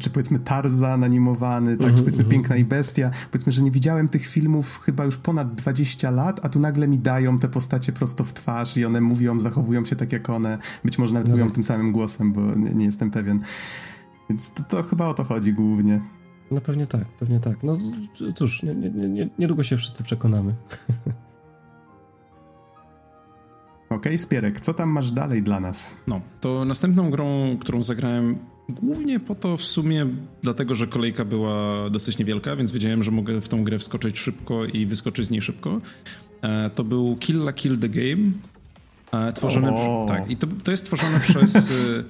czy powiedzmy Tarzan animowany, tak, czy powiedzmy mm -hmm. Piękna i Bestia. Powiedzmy, że nie widziałem tych filmów chyba już ponad 20 lat, a tu nagle mi dają te postacie prosto w twarz i one mówią, zachowują się tak jak one. Być może nawet no mówią tak. tym samym głosem, bo nie, nie jestem pewien. Więc to, to, chyba o to chodzi głównie. No pewnie tak, pewnie tak. No cóż, nie, nie, nie, niedługo się wszyscy przekonamy. Okej, okay, Spierek, co tam masz dalej dla nas? No, to następną grą, którą zagrałem głównie po to w sumie, dlatego że kolejka była dosyć niewielka, więc wiedziałem, że mogę w tą grę wskoczyć szybko i wyskoczyć z niej szybko. E, to był Kill la Kill the Game. E, tworzony. Oh. Tak, i to, to jest tworzone przez. E,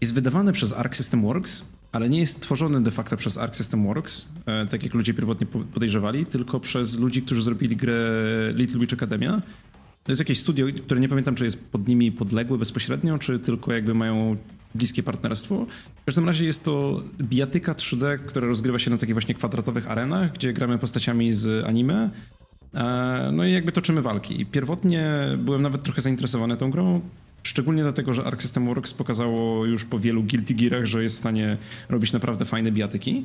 jest wydawane przez Arc System Works, ale nie jest tworzony de facto przez Arc System Works, tak jak ludzie pierwotnie podejrzewali, tylko przez ludzi, którzy zrobili grę Little Witch Academia to jest jakieś studio, które nie pamiętam, czy jest pod nimi podległe bezpośrednio, czy tylko jakby mają bliskie partnerstwo. W każdym razie jest to bijatyka 3D, która rozgrywa się na takich właśnie kwadratowych arenach, gdzie gramy postaciami z anime. E, no i jakby toczymy walki. Pierwotnie byłem nawet trochę zainteresowany tą grą, szczególnie dlatego, że Arc System Works pokazało już po wielu Guilty Gearach, że jest w stanie robić naprawdę fajne bijatyki.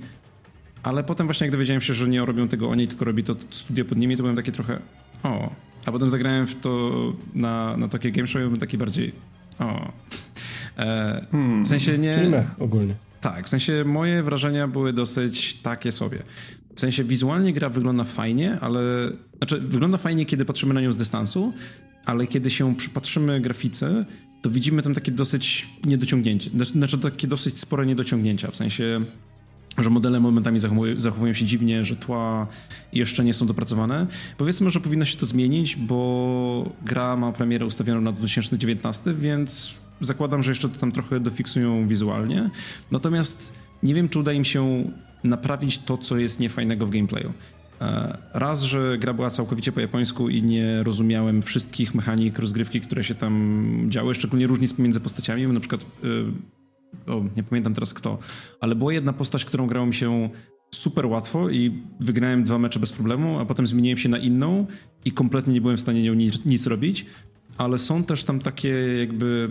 Ale potem właśnie jak dowiedziałem się, że nie robią tego oni, tylko robi to studio pod nimi, to byłem taki trochę o, a potem zagrałem w to na, na Tokyo Game Show i byłem taki bardziej o. E, hmm. W sensie nie... Czyli mech ogólnie. Tak, w sensie moje wrażenia były dosyć takie sobie. W sensie wizualnie gra wygląda fajnie, ale... Znaczy wygląda fajnie, kiedy patrzymy na nią z dystansu, ale kiedy się przypatrzymy grafice, to widzimy tam takie dosyć niedociągnięcie. Znaczy takie dosyć spore niedociągnięcia, w sensie że modele momentami zachowują, zachowują, się dziwnie, że tła jeszcze nie są dopracowane. Powiedzmy, że powinno się to zmienić, bo gra ma premierę ustawioną na 2019, więc zakładam, że jeszcze to tam trochę dofiksują wizualnie. Natomiast nie wiem, czy uda im się naprawić to, co jest niefajnego w gameplayu. E, raz, że gra była całkowicie po japońsku i nie rozumiałem wszystkich mechanik rozgrywki, które się tam działy, szczególnie różnic pomiędzy postaciami. Na przykład y, o, nie pamiętam teraz kto, ale była jedna postać, którą grało mi się super łatwo i wygrałem dwa mecze bez problemu, a potem zmieniłem się na inną i kompletnie nie byłem w stanie nią nic, nic robić, ale są też tam takie jakby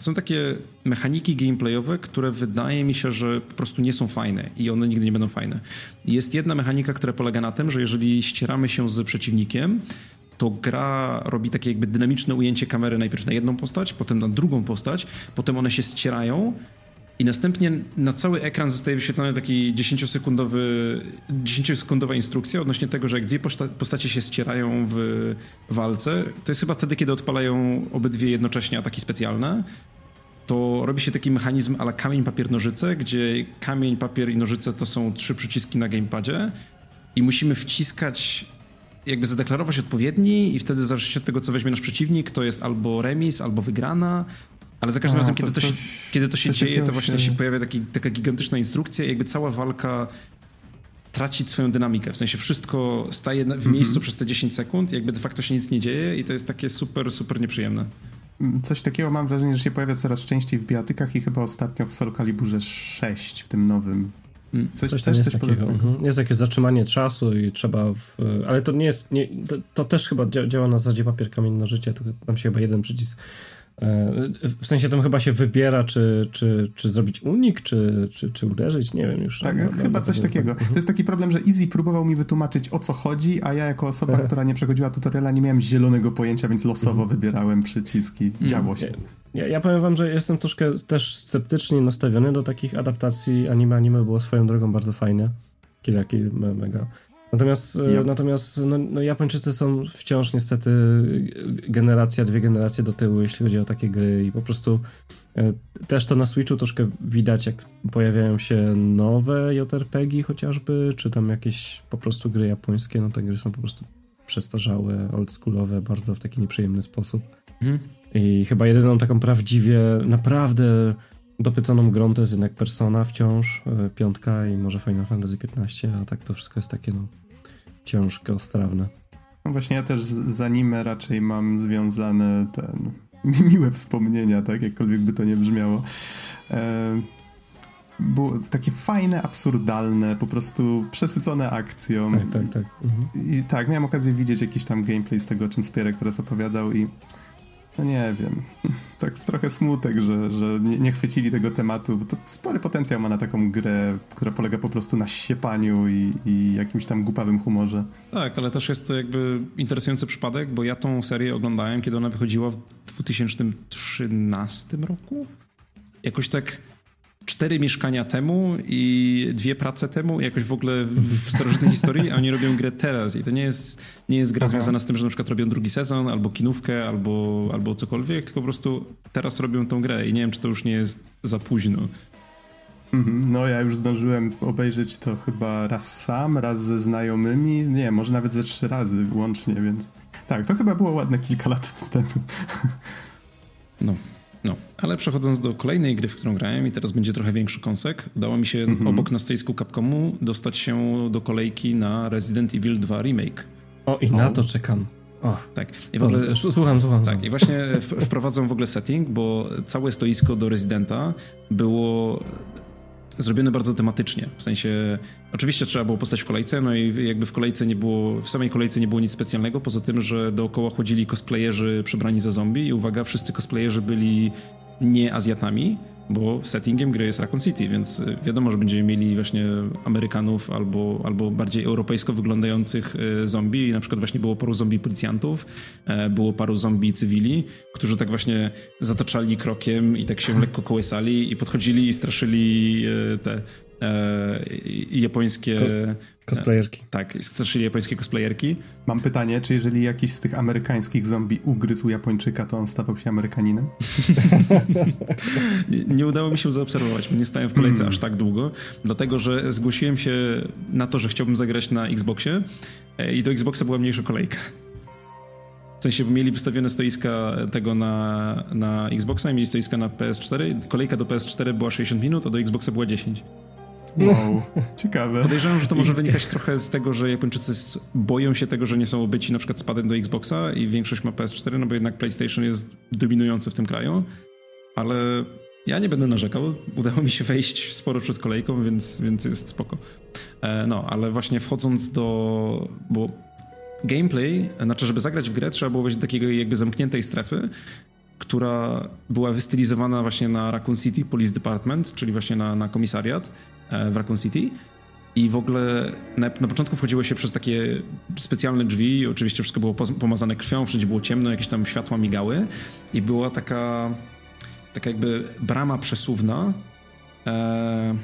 są takie mechaniki gameplayowe, które wydaje mi się, że po prostu nie są fajne i one nigdy nie będą fajne. Jest jedna mechanika, która polega na tym, że jeżeli ścieramy się z przeciwnikiem, to gra robi takie jakby dynamiczne ujęcie kamery najpierw na jedną postać, potem na drugą postać, potem one się ścierają i następnie na cały ekran zostaje wyświetlony taki 10-sekundowy, 10-sekundowa instrukcja odnośnie tego, że jak dwie postacie się ścierają w walce, to jest chyba wtedy, kiedy odpalają obydwie jednocześnie ataki specjalne, to robi się taki mechanizm ala kamień, papier, nożyce, gdzie kamień, papier i nożyce to są trzy przyciski na gamepadzie i musimy wciskać jakby zadeklarować odpowiedni i wtedy zależy od tego, co weźmie nasz przeciwnik, to jest albo remis, albo wygrana, ale za każdym A, razem, kiedy to, coś, się, kiedy to się dzieje, to właśnie się pojawia taki, taka gigantyczna instrukcja i jakby cała walka traci swoją dynamikę. W sensie wszystko staje w mhm. miejscu mm -hmm. przez te 10 sekund i jakby de facto się nic nie dzieje i to jest takie super, super nieprzyjemne. Mm, coś takiego mam wrażenie, że się pojawia coraz częściej w biatykach i chyba ostatnio w Soul Caliburze 6 w tym nowym Mm. Coś, coś, coś jest coś takiego. Mhm. Jest jakieś zatrzymanie czasu i trzeba. W, ale to nie jest. Nie, to, to, też chyba działa na zasadzie papier, kamień, nożycie. To tam się chyba jeden przycisk. W sensie tam chyba się wybiera, czy, czy, czy zrobić unik, czy, czy, czy uderzyć, nie wiem już. Tak, no, chyba no, coś takiego. To jest taki problem, że Easy próbował mi wytłumaczyć o co chodzi, a ja jako osoba, która nie przechodziła tutoriala, nie miałem zielonego pojęcia, więc losowo mhm. wybierałem przyciski. Mhm. Działo się. Ja, ja powiem wam, że jestem troszkę też sceptycznie nastawiony do takich adaptacji anime. Anime było swoją drogą bardzo fajne. Killer Kill mega. Natomiast, yep. natomiast no, no, Japończycy są wciąż niestety generacja, dwie generacje do tyłu, jeśli chodzi o takie gry i po prostu e, też to na Switchu troszkę widać, jak pojawiają się nowe JRPG chociażby, czy tam jakieś po prostu gry japońskie, no te gry są po prostu przestarzałe, oldschoolowe, bardzo w taki nieprzyjemny sposób. Mhm. I chyba jedyną taką prawdziwie, naprawdę dopyconą grą to jest jednak Persona wciąż, e, piątka i może Final Fantasy XV, a tak to wszystko jest takie no ciężkie, ostrawne. No właśnie ja też z anime raczej mam związane ten miłe wspomnienia, tak, jakkolwiek by to nie brzmiało. E, było takie fajne, absurdalne, po prostu przesycone akcją. Tak, tak, tak. Mhm. I tak, miałem okazję widzieć jakiś tam gameplay z tego, o czym Spierek teraz opowiadał i no nie wiem, tak trochę smutek, że, że nie, nie, chwycili tego tematu, bo to spory potencjał ma na taką grę, która polega po prostu na siepaniu i, i jakimś tam głupawym humorze. Tak, ale też jest to jakby interesujący przypadek, bo ja tą serię oglądałem, kiedy ona wychodziła w 2013 roku. Jakoś tak cztery mieszkania temu i dwie prace temu, jakoś w ogóle w starożytnej historii, a oni robią grę teraz. I to nie jest, nie jest gra Aha. związana z tym, że na przykład robią drugi sezon, albo kinówkę, albo, albo cokolwiek, tylko po prostu teraz robią tą grę i nie wiem, czy to już nie jest za późno. Mhm. No, ja już zdążyłem obejrzeć to chyba raz sam, raz ze znajomymi. Nie, może nawet ze trzy razy łącznie, więc tak, to chyba było ładne kilka lat temu. No, no, ale przechodząc do kolejnej gry, w którą grałem i teraz będzie trochę większy kąsek, udało mi się -hmm. obok na stoisku Capcomu dostać się do kolejki na Resident Evil 2 Remake. O, i o. na to czekam. O, tak. I w ogóle, słucham, słucham. Tak, i właśnie wprowadzą w ogóle setting, bo całe stoisko do Residenta było zrobione bardzo tematycznie. W sensie, oczywiście trzeba było postać w kolejce, no i jakby w kolejce nie było, w samej kolejce nie było nic specjalnego, poza tym, że dookoła chodzili cosplayerzy przebrani za zombie i uwaga, wszyscy cosplayerzy byli nie Azjatami, bo settingiem gry jest Raccoon City, więc y, wiadomo, że będziemy mieli właśnie Amerykanów albo, albo bardziej europejsko wyglądających y, zombie. Na przykład właśnie było paru zombie policjantów, e, było paru zombie cywili, którzy tak właśnie zataczali krokiem i tak się lekko kołysali i podchodzili i straszyli y, te e, japońskie... Ko cosplayerki. E, tak, straszyli japońskie cosplayerki. Mam pytanie, czy jeżeli jakiś z tych amerykańskich zombie ugryzł Japończyka, to on stawał się Amerykaninem? nie, nie, udało mi się zaobserwować, bo nie stałem w kolejce mm. aż tak długo, dlatego że zgłosiłem się na to, że chciałbym zagrać na Xboxie e, i do Xboxa była mniejsza kolejka. W sensie mieli wystawione stoiska tego na, na Xboxa i mieli stoiska na PS4. Kolejka do PS4 była 60 minut, a do Xboxa była 10. Wow, ciekawe. Podejrzewam, że to może wynikać trochę z tego, że Japończycy boją się tego, że nie są obyci na przykład spadem do Xboxa i większość ma PS4, no bo jednak PlayStation jest dominujący w tym kraju. Ale ja nie będę narzekał. Udało mi się wejść sporo przed kolejką, więc, więc jest spoko. E, no, ale właśnie wchodząc do... Bo gameplay, znaczy żeby zagrać w grę trzeba było wejść do takiej jakby zamkniętej strefy, która była wystylizowana właśnie na Raccoon City Police Department, czyli właśnie na, na komisariat e, w Raccoon City. I w ogóle na, na, początku wchodziło się przez takie specjalne drzwi, oczywiście wszystko było pomazane krwią, wszędzie było ciemno, jakieś tam światła migały i była taka, taka jakby brama przesuwna, e,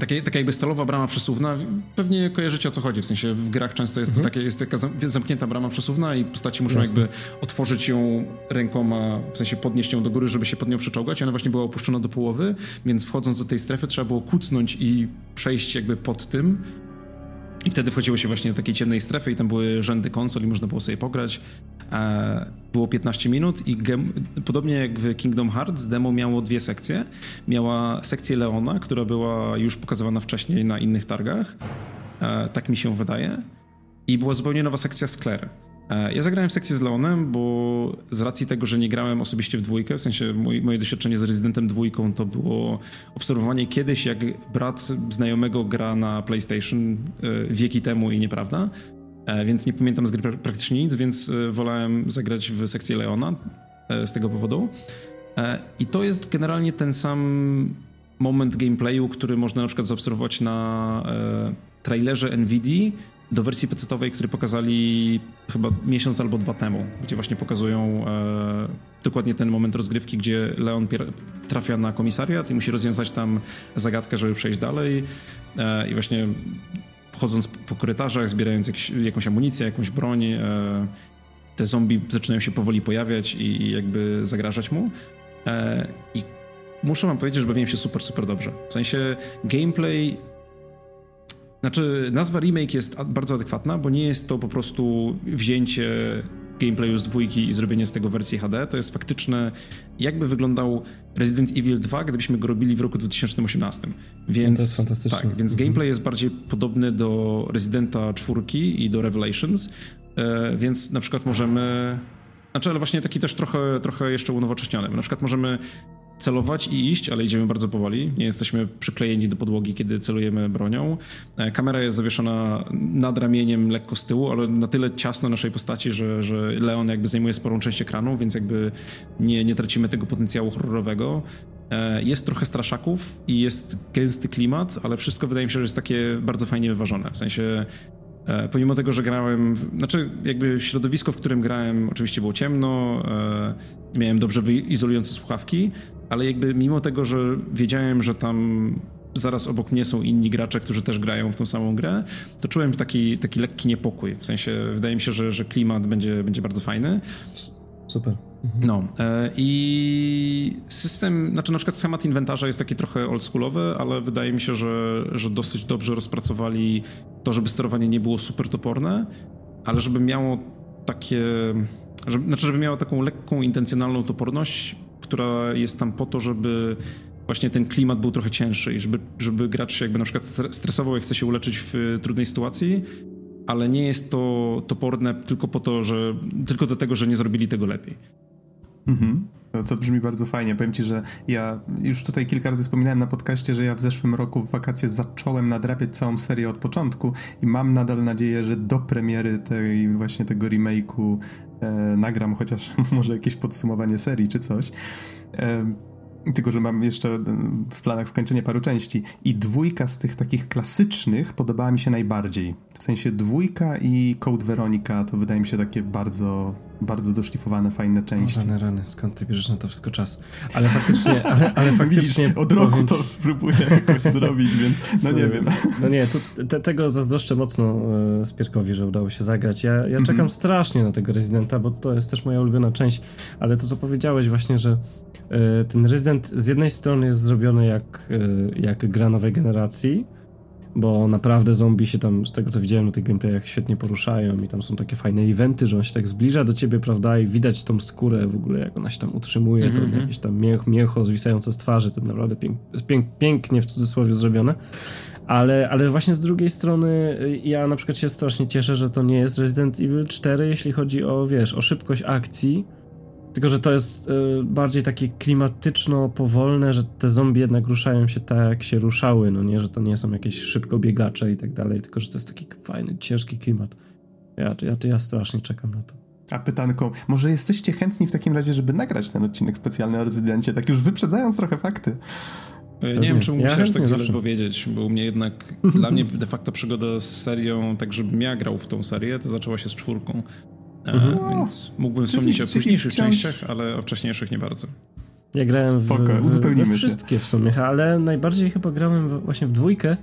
takie, taka jakby stalowa brama przesuwna, pewnie kojarzycie o co chodzi, w sensie w grach często jest mhm. to takie, jest taka zamknięta brama przesuwna i postaci muszą Jasne. jakby otworzyć ją rękoma, w sensie podnieść ją do góry, żeby się pod nią przeczołgać ona właśnie była opuszczona do połowy, więc wchodząc do tej strefy trzeba było kucnąć i przejść jakby pod tym, i wtedy wchodziło się właśnie do takiej ciemnej strefy i tam były rzędy konsol i można było sobie pograć. E, było 15 minut i podobnie jak w Kingdom Hearts demo miało dwie sekcje. Miała sekcję Leona, która była już pokazywana wcześniej na innych targach. E, tak mi się wydaje. I była zupełnie nowa sekcja z Claire. E, ja zagrałem w sekcję z Leonem, bo z racji tego, że nie grałem osobiście w dwójkę, w sensie moje doświadczenie z Rezydentem dwójką to było obserwowanie kiedyś, jak brat znajomego gra na PlayStation e, wieki temu i nieprawda. E, więc nie pamiętam z gry praktycznie nic, więc wolałem zagrać w sekcję Leona z tego powodu. I to jest generalnie ten sam moment gameplayu, który można na przykład zaobserwować na trailerze Nvidia do wersji PC-owej, który pokazali chyba miesiąc albo dwa temu, gdzie właśnie pokazują e, dokładnie ten moment rozgrywki, gdzie Leon trafia na komisariat i musi rozwiązać tam zagadkę, żeby przejść dalej e, i właśnie chodząc po korytarzach, zbierając jakąś amunicję, jakąś broń, e, te zombie zaczynają się powoli pojawiać i, i jakby zagrażać mu. E, I muszę wam powiedzieć, że bawiłem się super, super dobrze. W sensie gameplay znaczy, nazwa remake jest bardzo adekwatna, bo nie jest to po prostu wzięcie gameplayu z dwójki i zrobienie z tego wersji HD. To jest faktyczne, jakby wyglądał Resident Evil 2, gdybyśmy go robili w roku 2018. Więc, to jest fantastyczne. Tak, więc mhm. gameplay jest bardziej podobny do Residenta 4 i do Revelations, e, więc na przykład możemy... Znaczy, ale właśnie taki też trochę, trochę jeszcze unowocześniony. Na przykład możemy celować i iść, ale idziemy bardzo powoli. Nie jesteśmy przyklejeni do podłogi, kiedy celujemy bronią. E, kamera jest zawieszona nad ramieniem lekko z tyłu, ale na tyle ciasno naszej postaci, że, że Leon jakby zajmuje sporą część ekranu, więc jakby nie, nie tracimy tego potencjału horrorowego. E, jest trochę straszaków i jest gęsty klimat, ale wszystko wydaje mi się, że jest takie bardzo fajnie wyważone. W sensie E, pomimo tego, że grałem, znaczy jakby środowisko, w którym grałem oczywiście było ciemno, miałem dobrze izolujące słuchawki, ale jakby mimo tego, że wiedziałem, że tam zaraz obok mnie są inni gracze, którzy też grają w tą samą grę, to czułem taki, taki lekki niepokój. W sensie wydaje mi się, że, że klimat będzie, będzie bardzo fajny. Super. Mhm. No e, i system, znaczy na przykład schemat inwentarza jest taki trochę oldschoolowy, ale wydaje mi się, że, że dosyć dobrze rozpracowali to, żeby sterowanie nie było super toporne, ale żeby miało takie, żeby, znaczy żeby miało taką lekką, intencjonalną toporność, która jest tam po to, żeby właśnie ten klimat był trochę cięższy i żeby, żeby gracz się jakby na przykład stresował, jak chce się uleczyć w trudnej sytuacji, ale nie jest to toporne tylko po to, że tylko do tego, że nie zrobili tego lepiej. Mhm. To, to brzmi bardzo fajnie. Powiem ci, że ja już tutaj kilka razy wspominałem na podcaście, że ja w zeszłym roku w wakacje zacząłem nadrabiać całą serię od początku i mam nadal nadzieję, że do premiery tej właśnie tego remake'u e, nagram chociaż może jakieś podsumowanie serii czy coś. E, tylko, że mam jeszcze w planach skończenie paru części. I dwójka z tych takich klasycznych podobała mi się najbardziej. W sensie dwójka i Code Veronica to wydaje mi się takie bardzo bardzo doszlifowane, fajne części. O, rany, rany, skąd ty bierzesz na to wszystko czas? Ale faktycznie, ale, ale faktycznie... Widzisz, od roku to próbuję jakoś zrobić, więc no nie wiem. No nie, to, te, tego zazdroszczę mocno e, Spierkowi, że udało się zagrać. Ja, ja czekam mm -hmm. strasznie na tego Residenta, bo to jest też moja ulubiona część, ale to co powiedziałeś właśnie, że e, ten Resident z jednej strony jest zrobiony jak, e, jak gra nowej generacji, bo naprawdę zombie się tam, z tego co widziałem na tych gameplayach, świetnie poruszają i tam są takie fajne eventy, że on się tak zbliża do ciebie, prawda, i widać tą skórę w ogóle, jak ona się tam utrzymuje, mm -hmm. to jakieś tam mięch, mięcho zwisające z twarzy, to naprawdę pięk, pięk, pięknie w cudzysłowie zrobione. Ale, ale właśnie z drugiej strony y, ja na przykład się strasznie cieszę, że to nie jest Resident Evil 4, jeśli chodzi o, wiesz, o szybkość akcji, tylko, że to jest y, bardziej takie klimatyczno powolne, że te zombie jednak ruszają się tak, jak się ruszały, no nie, że to nie są jakieś szybko biegacze i tak dalej, tylko, że to jest taki fajny, ciężki klimat. Ja, ja, ja strasznie czekam na to. A pytanko, może jesteście chętni w takim razie, żeby nagrać ten odcinek specjalny o rezydencie, tak już wyprzedzając trochę fakty? E, nie wiem, czy mógł ja tak wiele powiedzieć, bo u mnie jednak, dla mnie de facto przygoda z serią, tak żebym ja grał w tą serię, to zaczęła się z czwórką. E, mhm. Więc mógłbym wspomnieć o późniejszych wciąż... częściach, ale o wcześniejszych nie bardzo. Ja grałem w, w, w wszystkie w sumie, ale najbardziej chyba grałem właśnie w dwójkę.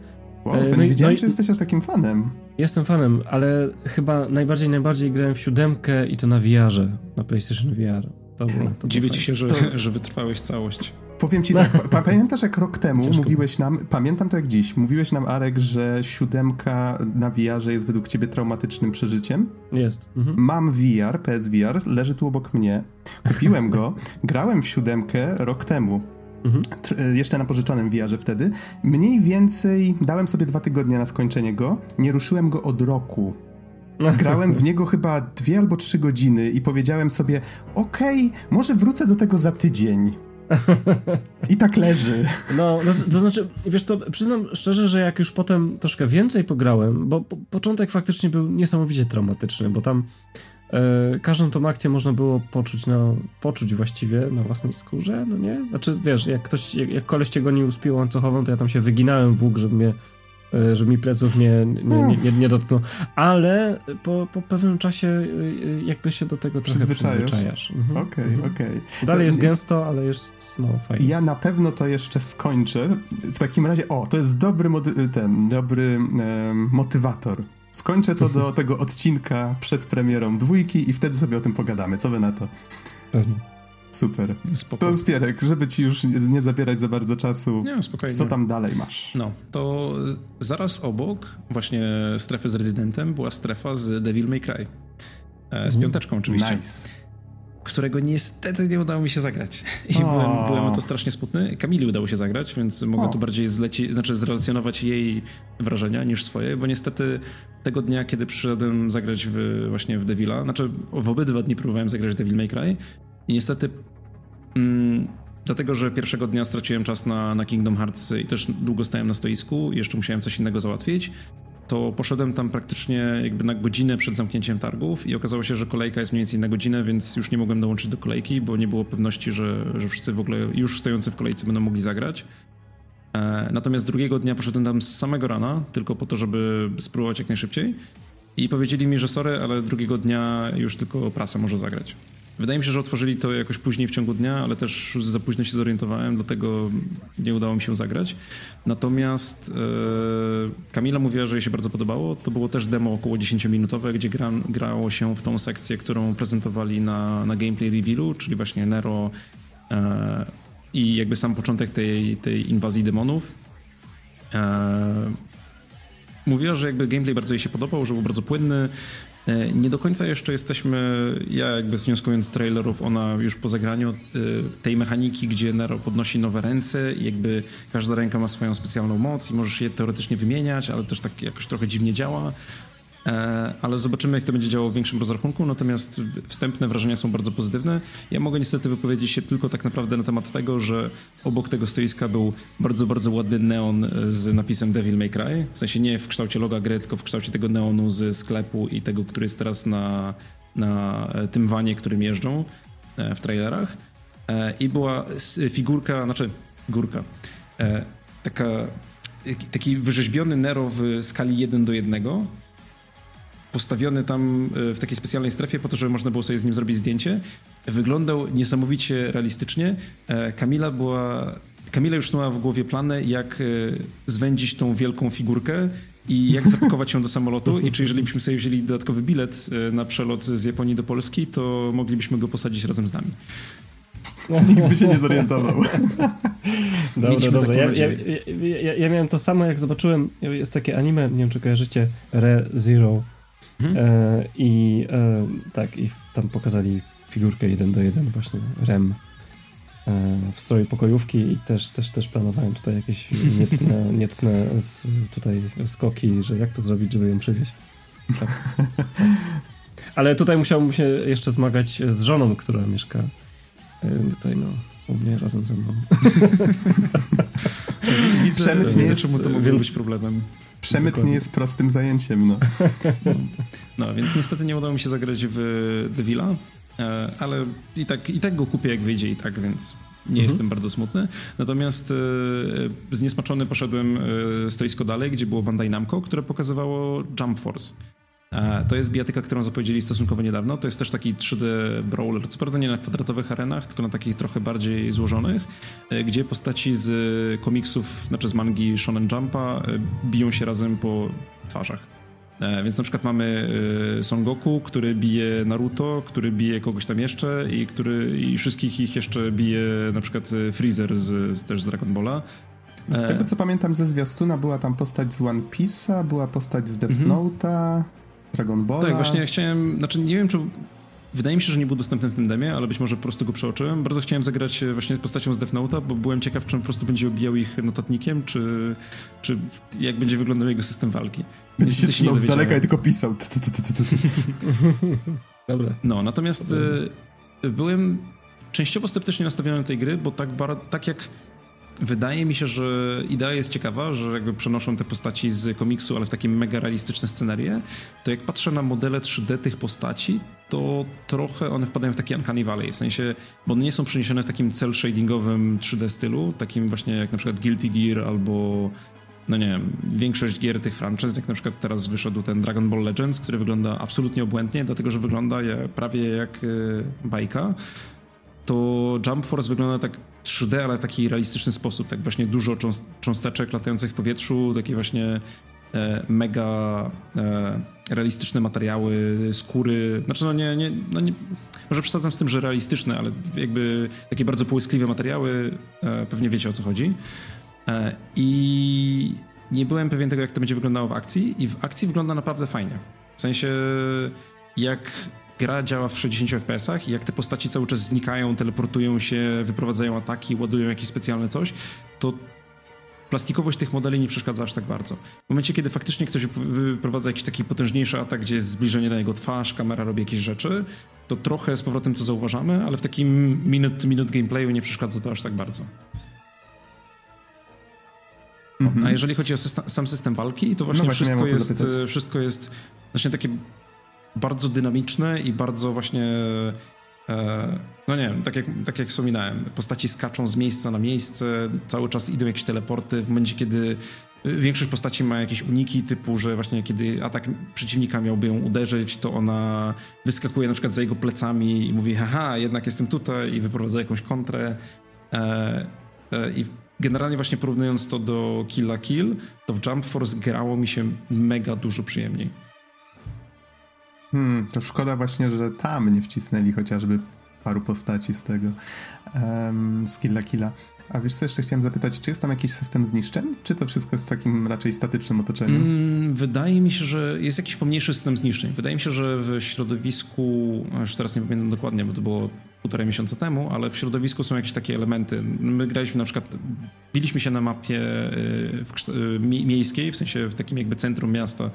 Wow, to e, no nie i, wiedziałem, no że jesteś aż takim fanem. Jestem fanem, ale chyba najbardziej, najbardziej grałem w siódemkę i to na VR-ze, na PlayStation VR. To było, to Dziwię ci się, że, to... że wytrwałeś całość. Powiem ci tak, pamiętasz jak rok temu Ciężko mówiłeś nam, pamiętam to jak dziś, mówiłeś nam Arek, że siódemka na VR jest według ciebie traumatycznym przeżyciem? Jest. Mhm. Mam VR, PSVR, leży tu obok mnie, kupiłem go, grałem w siódemkę rok temu. Mhm. E, jeszcze na pożyczonym VR-ze wtedy. Mniej więcej dałem sobie dwa tygodnie na skończenie go, nie ruszyłem go od roku. Grałem w niego chyba dwie albo trzy godziny i powiedziałem sobie, okej, okay, może wrócę do tego za tydzień. I tak leży. No, no, to znaczy, wiesz co, przyznam szczerze, że jak już potem troszkę więcej pograłem, bo po, początek faktycznie był niesamowicie traumatyczny, bo tam e, każdą tą akcję można było poczuć, no, poczuć właściwie na własnej skórze, no nie? Znaczy, wiesz, jak ktoś, jak, jak koleś cię gonił z piłą łańcuchową, to ja tam się wyginałem w łuk, żeby mnie żeby mi pleców nie, nie, nie, nie, nie dotknął. Ale po, po pewnym czasie e, jakby się do tego trochę przyzwyczajasz. Mhm. Okej, okay, mhm. okej. Okay. Dalej to, jest gęsto, ale jest no, fajnie. Ja na pewno to jeszcze skończę. W takim razie, o, to jest dobry ten, dobry motywator. Skończę to do tego odcinka przed premierą dwójki i wtedy sobie o tym pogadamy. Co wy na to? Pewnie. Super. Spoko. To Spierek, żeby ci już nie, nie, zabierać za bardzo czasu. Nie, spokojnie. Co tam dalej masz? No, to zaraz obok właśnie strefy z Rezydentem była strefa z Devil May Cry. E, z mhm. piąteczką oczywiście. Nice. Którego niestety nie udało mi się zagrać. I byłem, byłem o to strasznie smutny. Kamili udało się zagrać, więc mogę o. tu bardziej zleci, znaczy zrelacjonować jej wrażenia niż swoje, bo niestety tego dnia, kiedy przyszedłem zagrać w, właśnie w Devila, znaczy w obydwa dni próbowałem zagrać w Devil May Cry, i niestety mm, dlatego, że pierwszego dnia straciłem czas na, na Kingdom Hearts i też długo stałem na stoisku jeszcze musiałem coś innego załatwić, to poszedłem tam praktycznie jakby na godzinę przed zamknięciem targów i okazało się, że kolejka jest mniej więcej na godzinę, więc już nie mogłem dołączyć do kolejki, bo nie było pewności, że, że wszyscy w ogóle już stojący w kolejce będą mogli zagrać. E, natomiast drugiego dnia poszedłem tam z samego rana, tylko po to, żeby spróbować jak najszybciej. I powiedzieli mi, że sorry, ale drugiego dnia już tylko prasa może zagrać. Wydaje mi się, że otworzyli to jakoś później w ciągu dnia, ale też za późno się zorientowałem, dlatego nie udało mi się zagrać. Natomiast e, Kamila mówiła, że jej się bardzo podobało. To było też demo około 10-minutowe, gdzie gra, grało się w tą sekcję, którą prezentowali na, na gameplay revealu, czyli właśnie Nero e, i jakby sam początek tej, tej inwazji demonów. E, mówiła, że jakby gameplay bardzo jej się podobał, że był bardzo płynny. E, nie do końca jeszcze jesteśmy, ja jakby wnioskując z trailerów, ona już po zagraniu e, tej mechaniki, gdzie Nero podnosi nowe ręce i jakby każda ręka ma swoją specjalną moc i możesz je teoretycznie wymieniać, ale też tak jakoś trochę dziwnie działa. E, ale zobaczymy, jak to będzie działało w większym rozrachunku. Natomiast wstępne wrażenia są bardzo pozytywne. Ja mogę niestety wypowiedzieć się tylko tak naprawdę na temat tego, że obok tego stoiska był bardzo, bardzo ładny neon z napisem Devil May Cry. W sensie nie w kształcie loga gry, tylko w kształcie tego neonu z sklepu i tego, który jest teraz na, na tym wanie, którym jeżdżą e, w trailerach. E, I była figurka, znaczy górka, taka, taki wyrzeźbiony Nero w skali 1 do 1 postawiony tam e, w takiej specjalnej strefie po to, żeby można było sobie z nim zrobić zdjęcie. Wyglądał niesamowicie realistycznie. E, Kamila była... Kamila już miała w głowie plany, jak e, zwędzić tą wielką figurkę i jak zapakować ją do samolotu i czy jeżeli byśmy sobie wzięli dodatkowy bilet na przelot z Japonii do Polski, to moglibyśmy go posadzić razem z nami. Nikt by się nie zorientował. Dobra, dobra. Ja, ja, ja, ja, miałem to samo, jak zobaczyłem, jest takie anime, nie wiem czy kojarzycie, Re Zero Mhm. E, I e, tak, i tam pokazali figurkę jeden do jeden właśnie Rem e, w stroju pokojówki i też, też, też planowałem tutaj jakieś niecne, niecne tutaj skoki, że jak to zrobić, żeby ją przywieźć. Tak. Ale tutaj musiałbym się jeszcze zmagać z żoną, która mieszka tutaj, no, u mnie razem ze mną. widzę, Przemyt nie jest, czemu to mogło więc, być problemem. Przemyt Dokładnie. nie jest prostym zajęciem, no. no. więc niestety nie udało mi się zagrać w Devila, e, ale i tak, i tak go kupię jak wyjdzie i tak, więc nie mhm. jestem bardzo smutny. Natomiast e, zniesmaczony poszedłem e, stoisko dalej, gdzie było Bandai Namco, które pokazywało Jump Force. To jest bijatyka, którą zapowiedzieli stosunkowo niedawno. To jest też taki 3D brawler, co prawda nie na kwadratowych arenach, tylko na takich trochę bardziej złożonych, e, gdzie postaci z komiksów, znaczy z mangi Shonen Jumpa e, biją się razem po twarzach. E, więc na przykład mamy Son Goku, który bije Naruto, który bije kogoś tam jeszcze i który i wszystkich ich jeszcze bije na przykład Freezer z, z też z Dragon Balla. Z tego co pamiętam ze zwiastuna była tam postać z One Piece'a, była postać z Death mhm. Note'a. Dragon Ball. Tak, właśnie chciałem, znaczy nie wiem, czy Wydaje mi się, że nie był dostępny w tym demie, ale być może po prostu go przeoczyłem. Bardzo chciałem zagrać e, właśnie z postacią z Death Note'a, bo byłem ciekaw, czy on po prostu będzie obijał ich notatnikiem, czy, czy jak będzie wyglądał jego system walki. Będzie się trzymał z daleka i tylko pisał. Dobra. No, natomiast Dobra. byłem częściowo sceptycznie nastawiony do tej gry, bo tak, tak jak Wydaje mi się, że idea jest ciekawa, że jakby przenoszą te postaci z komiksu, ale w takie mega realistyczne scenerie, to jak patrzę na modele 3D tych postaci, to trochę one wpadają w taki uncanny valley, w sensie, bo one nie są przeniesione w takim cel shadingowym 3D stylu, takim właśnie jak na przykład Guilty Gear albo no nie wiem, większość gier tych franchise, jak na przykład teraz wyszedł ten Dragon Ball Legends, który wygląda absolutnie obłędnie, dlatego że wygląda prawie jak e, bajka, to Jump Force wygląda tak 3D, ale w taki realistyczny sposób, tak właśnie dużo cząsteczek latających w powietrzu, takie właśnie e, mega e, realistyczne materiały, skóry, znaczy no nie, nie, no nie, może przesadzam z tym, że realistyczne, ale jakby takie bardzo połyskliwe materiały, e, pewnie wiecie o co chodzi. E, I nie byłem pewien tego, jak to będzie wyglądało w akcji i w akcji wygląda naprawdę fajnie. W sensie jak gra działa w 60 fps i jak te postaci cały czas znikają, teleportują się, wyprowadzają ataki, ładują jakieś specjalne coś, to plastikowość tych modeli nie przeszkadza aż tak bardzo. W momencie, kiedy faktycznie ktoś wyprowadza jakiś taki potężniejszy atak, gdzie jest zbliżenie na jego twarz, kamera robi jakieś rzeczy, to trochę z powrotem to zauważamy, ale w takim minut-minut gameplayu nie przeszkadza to aż tak bardzo. Mhm. A jeżeli chodzi o system, sam system walki, to właśnie, no właśnie wszystko, jest, wszystko jest właśnie takie bardzo dynamiczne i bardzo właśnie e, no nie wiem, tak jak, tak jak wspominałem, postaci skaczą z miejsca na miejsce, cały czas idą jakieś teleporty. W momencie, kiedy większość postaci ma jakieś uniki, typu, że właśnie kiedy atak przeciwnika miałby ją uderzyć, to ona wyskakuje na przykład za jego plecami i mówi, haha, jednak jestem tutaj i wyprowadza jakąś kontrę. E, e, I generalnie właśnie porównując to do Killa Kill, to w Jump Force grało mi się mega dużo przyjemniej. Hmm, to szkoda właśnie, że tam nie wcisnęli chociażby paru postaci z tego um, z Killa Killa. A wiesz co, jeszcze chciałem zapytać, czy jest tam jakiś system zniszczeń, czy to wszystko jest w takim raczej statycznym otoczeniu? Mm, wydaje mi się, że jest jakiś pomniejszy system zniszczeń. Wydaje mi się, że w środowisku, już teraz nie pamiętam dokładnie, bo to było półtorej miesiąca temu, ale w środowisku są jakieś takie elementy. My graliśmy na przykład, biliśmy się na mapie y, w, y, miejskiej, w sensie w takim jakby centrum miasta.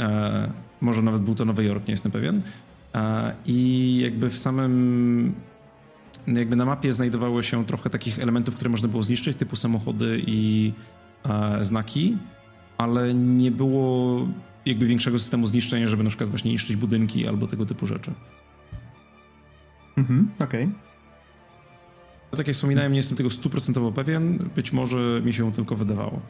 E, może nawet był to Nowy Jork, nie jestem pewien. E, I jakby w samym jakby na mapie znajdowało się trochę takich elementów, które można było zniszczyć, typu samochody i e, znaki, ale nie było jakby większego systemu zniszczenia, żeby na przykład właśnie niszczyć budynki albo tego typu rzeczy. Mhm, okej. Okay. Tak jak wspominałem, nie jestem tego stuprocentowo pewien. Być może mi się tylko wydawało.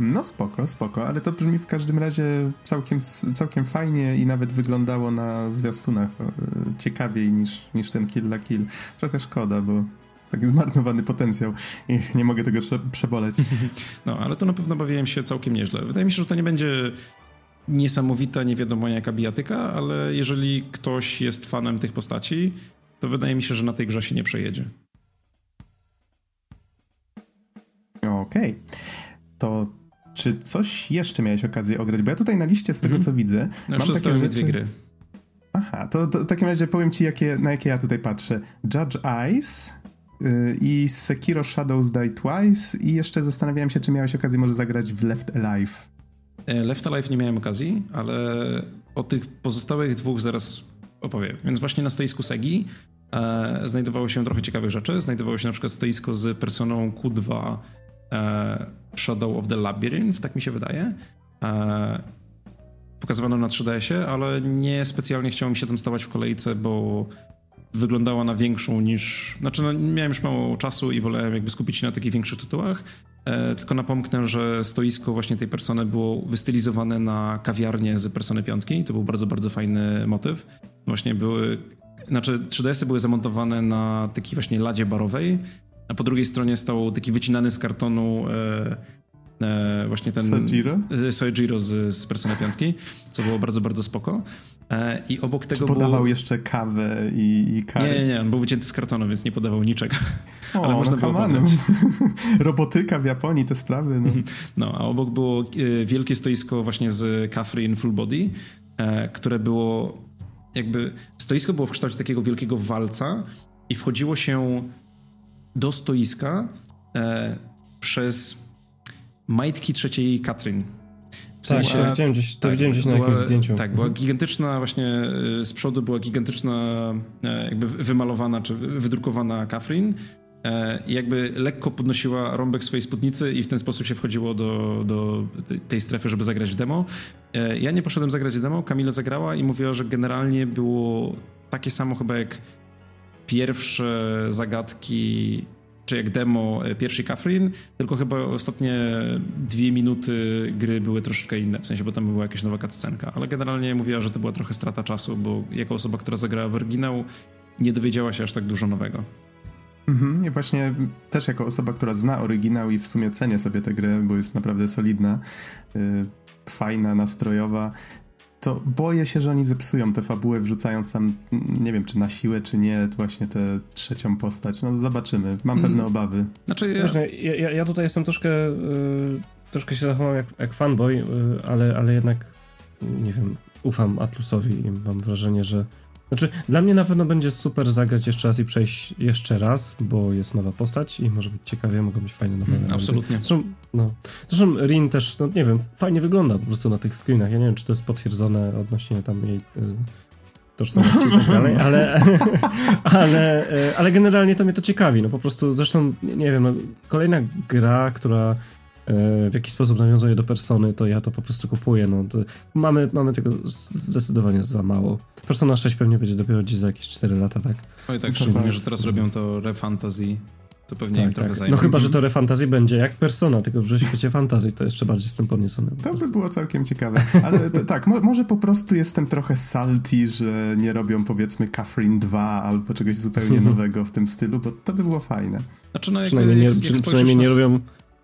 No spoko, spoko, ale to brzmi w każdym razie całkiem, całkiem fajnie i nawet wyglądało na zwiastunach e, ciekawiej niż, niż ten Kill la Kill. Trochę szkoda, bo taki zmarnowany potencjał i nie mogę tego przeboleć. No, ale to na pewno bawiłem się całkiem nieźle. Wydaje mi się, że to nie będzie niesamowita, nie wiadomo jaka bijatyka, ale jeżeli ktoś jest fanem tych postaci, to wydaje mi się, że na tej grze się nie przejedzie. Okej. Okay. To czy coś jeszcze miałeś okazję ograć? Bo ja tutaj na liście z tego, mm. co widzę, no, mam takie rzeczy... dwie gry. Aha, to, to w takim razie powiem ci, jakie, na jakie ja tutaj patrzę. Judge Eyes yy, i Sekiro Shadows Die Twice i jeszcze zastanawiałem się, czy miałeś okazję może zagrać w Left Alive. E, Left Alive nie miałem okazji, ale o tych pozostałych dwóch zaraz opowiem. Więc właśnie na stoisku Segi e, znajdowało się trochę ciekawych rzeczy. Znajdowało się na przykład stoisko z personą Q2 e, Shadow of the Labyrinth, tak mi się wydaje. E, pokazywano na 3DS-ie, ale nie specjalnie chciało mi się tam stawać w kolejce, bo wyglądała na większą niż... Znaczy, no, miałem już mało czasu i wolałem jakby skupić się na takich większych tytułach. E, tylko napomknę, że stoisko właśnie tej persony było wystylizowane na kawiarnię z Persony 5. To był bardzo, bardzo fajny motyw. Właśnie były... Znaczy, 3DS-y były zamontowane na takiej właśnie ladzie barowej, a po drugiej stronie stał taki wycinany z kartonu e, e, właśnie ten... Sojiro? Sojiro z, z Persona 5, co było bardzo, bardzo spoko. E, I obok tego Czy podawał było... jeszcze kawę i, i kary? Nie, nie, nie, on był wycięty z kartonu, więc nie podawał niczego. O, Ale można no, było Robotyka w Japonii, te sprawy. No. no, a obok było e, wielkie stoisko właśnie z Catherine Full Body, e, które było jakby... Stoisko było w kształcie takiego wielkiego walca i wchodziło się do stoiska e, przez majtki trzeciej Katrin. W tak, sensie, to widziałem gdzieś, to tak, widziałem gdzieś na jakimś zdjęciu. Tak, była mhm. gigantyczna właśnie e, z przodu była gigantyczna e, jakby wymalowana czy wydrukowana Katrin e, i jakby lekko podnosiła rąbek swojej spódnicy i w ten sposób się wchodziło do, do tej strefy, żeby zagrać w demo. Ja nie poszedłem zagrać w demo, Kamila zagrała i mówiła, że generalnie było takie samo chyba jak pierwsze zagadki, czy jak demo e, pierwszej Catherine, tylko chyba ostatnie dwie minuty gry były troszeczkę inne, w sensie, bo tam była jakaś nowa cutscenka, ale generalnie mówiła, że to była trochę strata czasu, bo jako osoba, która zagrała w oryginał, nie dowiedziała się aż tak dużo nowego. Mhm, i właśnie też jako osoba, która zna oryginał i w sumie cenię sobie tę grę, bo jest naprawdę solidna, yy, fajna, nastrojowa, to boję się, że oni zepsują tę fabułę, wrzucając tam, nie wiem, czy na siłę, czy nie, właśnie tę trzecią postać. No zobaczymy. Mam mm. pewne obawy. Znaczy, ja... ja, ja tutaj jestem troszkę, yy, troszkę się zachowałem jak, jak fanboy, yy, ale, ale jednak, nie wiem, ufam Atlusowi i mam wrażenie, że Znaczy, dla mnie na pewno będzie super zagrać jeszcze raz i przejść jeszcze raz, bo jest nowa postać i może być ciekawie, mogą być fajne nowe mm, Absolutnie. Zresztą, no, zresztą Rin też, no nie wiem, fajnie wygląda po prostu na tych screenach. Ja nie wiem, czy to jest potwierdzone odnośnie tam jej y, tożsamości i tak dalej, ale, ale, y, ale generalnie to mnie to ciekawi. No po prostu, zresztą, nie, wiem, no, kolejna gra, która w jakiś sposób nawiązuje do persony, to ja to po prostu kupuję. No, mamy, mamy tego zdecydowanie za mało. Persona 6 pewnie będzie dopiero gdzieś za jakieś 4 lata, tak? Oj tak, szczególnie, że teraz robią to refantasy. To pewnie tak, im trochę tak. zajmie. No chyba, że to refantasy będzie jak Persona, tylko w świecie fantazji to jeszcze bardziej jestem podniecony. To by było całkiem ciekawe. Ale to, tak, mo może po prostu jestem trochę salty, że nie robią powiedzmy Catherine 2 albo czegoś zupełnie nowego w tym stylu, bo to by było fajne. Znaczy, no, przynajmniej nie, jak przynajmniej nie robią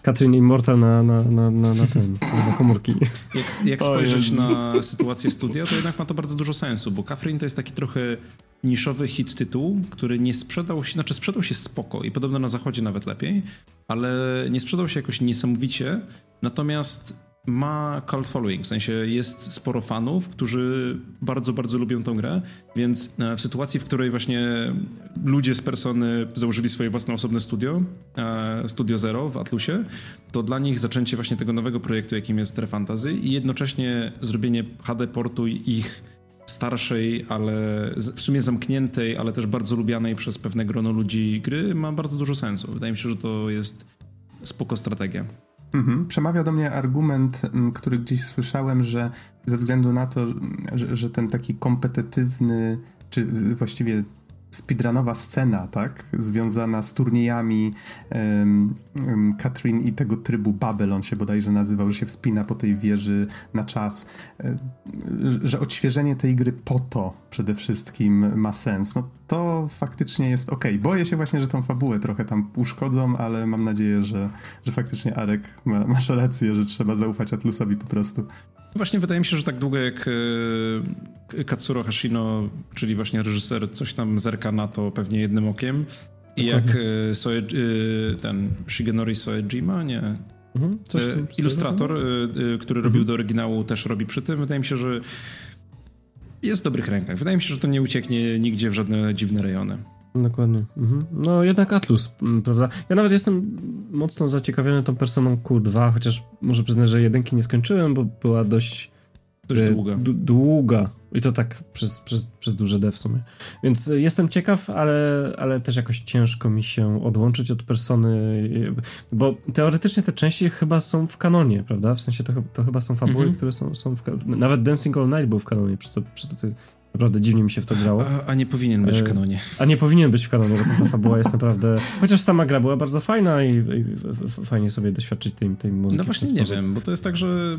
Katrin Immortal na, na, na, na, na ten, na komórki. Jak, jak spojrzeć na sytuację studia, to jednak ma to bardzo dużo sensu, bo Catherine to jest taki trochę niszowy hit tytuł, który nie sprzedał się, znaczy sprzedał się spoko i podobno na zachodzie nawet lepiej, ale nie sprzedał się jakoś niesamowicie, natomiast ma cult following, w sensie jest sporo fanów, którzy bardzo, bardzo lubią tą grę, więc e, w sytuacji, w której właśnie ludzie z Persony założyli swoje własne osobne studio, e, Studio Zero w Atlusie, to dla nich zaczęcie właśnie tego nowego projektu, jakim jest Refantasy i jednocześnie zrobienie HD portu ich starszej, ale w sumie zamkniętej, ale też bardzo lubianej przez pewne grono ludzi gry ma bardzo dużo sensu. Wydaje mi się, że to jest spoko strategia. Mhm. Przemawia do mnie argument, który gdzieś słyszałem, że ze względu na to, że, że ten taki kompetytywny, czy właściwie speedrunowa scena, tak? Związana z turniejami um, um, Katrin i tego trybu Babylon się bodajże nazywał, że się wspina po tej wieży na czas, um, że odświeżenie tej gry po to przede wszystkim ma sens. No to faktycznie jest ok. Boję się właśnie, że tą fabułę trochę tam uszkodzą, ale mam nadzieję, że, że faktycznie Arek ma, masz rację, że trzeba zaufać Atlusowi po prostu. Właśnie wydaje mi się, że tak długo jak e, Katsuro Hashino, czyli właśnie reżyser, coś tam zerka na to pewnie jednym okiem i jak e, Soe, e, ten Shigenori Soejima, nie, mhm, ilustrator, który robił mhm. do oryginału, też robi przy tym. Wydaje mi się, że jest w dobrych rękach. Wydaje mi się, że to nie ucieknie nigdzie w żadne dziwne rejony. Dokładnie. Mhm. No jednak Atlus, mm, prawda? Ja nawet jestem mocno zaciekawiony tą personą Q2, chociaż może przyznać, że jedynki nie skończyłem, bo była dość, dość e, długa. długa. I to tak przez, przez, przez duże D w sumie. Więc jestem ciekaw, ale, ale też jakoś ciężko mi się odłączyć od persony, bo teoretycznie te części chyba są w kanonie, prawda? W sensie to, to chyba są fabuły, mhm. które są, są w kanonie. Nawet Dancing All Night był w kanonie, przez to, przez to Naprawdę dziwnie mi się w to grało. A, a, nie powinien być w e, kanonie. A nie powinien być w kanonie, bo ta fabuła jest naprawdę... Chociaż sama gra była bardzo fajna i, i fajnie sobie doświadczyć tej, tej muzyki. No właśnie nie wiem, bo to jest tak, że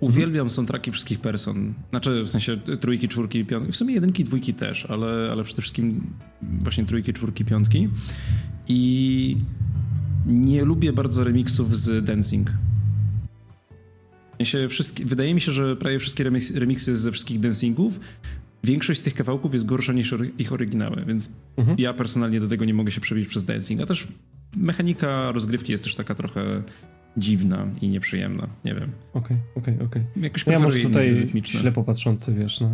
uwielbiam soundtracki wszystkich person. Znaczy w sensie trójki, czwórki, piątki. W sumie jedynki, dwójki też, ale, ale przede wszystkim właśnie trójki, czwórki, piątki. I nie lubię bardzo remixów z dancing. Wszystkie, wydaje mi się, że prawie wszystkie remiksy ze wszystkich dancingów, większość z tych kawałków jest gorsza niż ich oryginały, więc mhm. ja personalnie do tego nie mogę się przebić przez dancing, a też mechanika rozgrywki jest też taka trochę dziwna i nieprzyjemna, nie wiem. Okej, okay, okej, okay, okej. Okay. Ja może tutaj rytmiczne. ślepo patrzący, wiesz, na,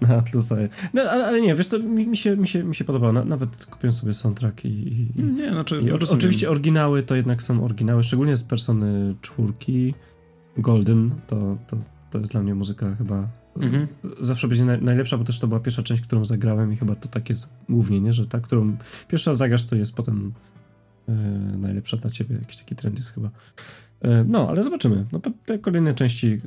na Atlusa. No, ale, ale, nie, wiesz to mi, mi, się, mi, się, mi się podoba. nawet kupiłem sobie soundtrack i... i nie, znaczy... I oczywiście oryginały to jednak są oryginały, szczególnie z Persony czwórki, Golden, to, to, to jest dla mnie muzyka chyba mhm. zawsze będzie najlepsza, bo też to była pierwsza część, którą zagrałem i chyba to tak jest głównie, nie? że ta, którą pierwsza zagrasz, to jest potem E, najlepsza dla ciebie. Jakiś taki trend jest chyba. E, no, ale zobaczymy. No, te kolejne części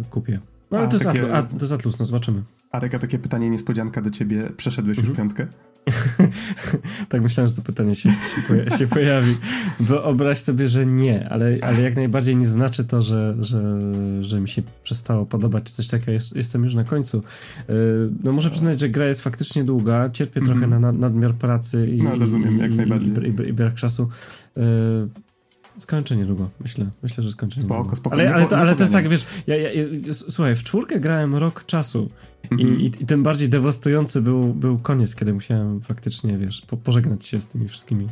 e, kupię. No, ale a, to, takie... jest Atlus, a, to jest Atlus, no zobaczymy. Areka, takie pytanie niespodzianka do ciebie. Przeszedłeś mhm. już piątkę? tak myślałem, że to pytanie się, się, się pojawi. Wyobraź sobie, że nie, ale, ale jak najbardziej nie znaczy to, że, że, że mi się przestało podobać czy coś takiego. Jest, jestem już na końcu. E, no muszę przyznać, że gra jest faktycznie długa. Cierpię mm -hmm. trochę mhm. na nadmiar pracy i, no, rozumiem, i, jak najbardziej. I, i, i brak czasu. Skończę niedługo, myślę. Myślę, że skończę spoko, niedługo. Spoko, ale, ale, to, ale to jest tak, wiesz, ja, ja, ja, słuchaj, w czwórkę grałem rok czasu i, -hmm. i, i, tym bardziej dewastujący był, był koniec, kiedy musiałem faktycznie, wiesz, po, pożegnać się z tymi wszystkimi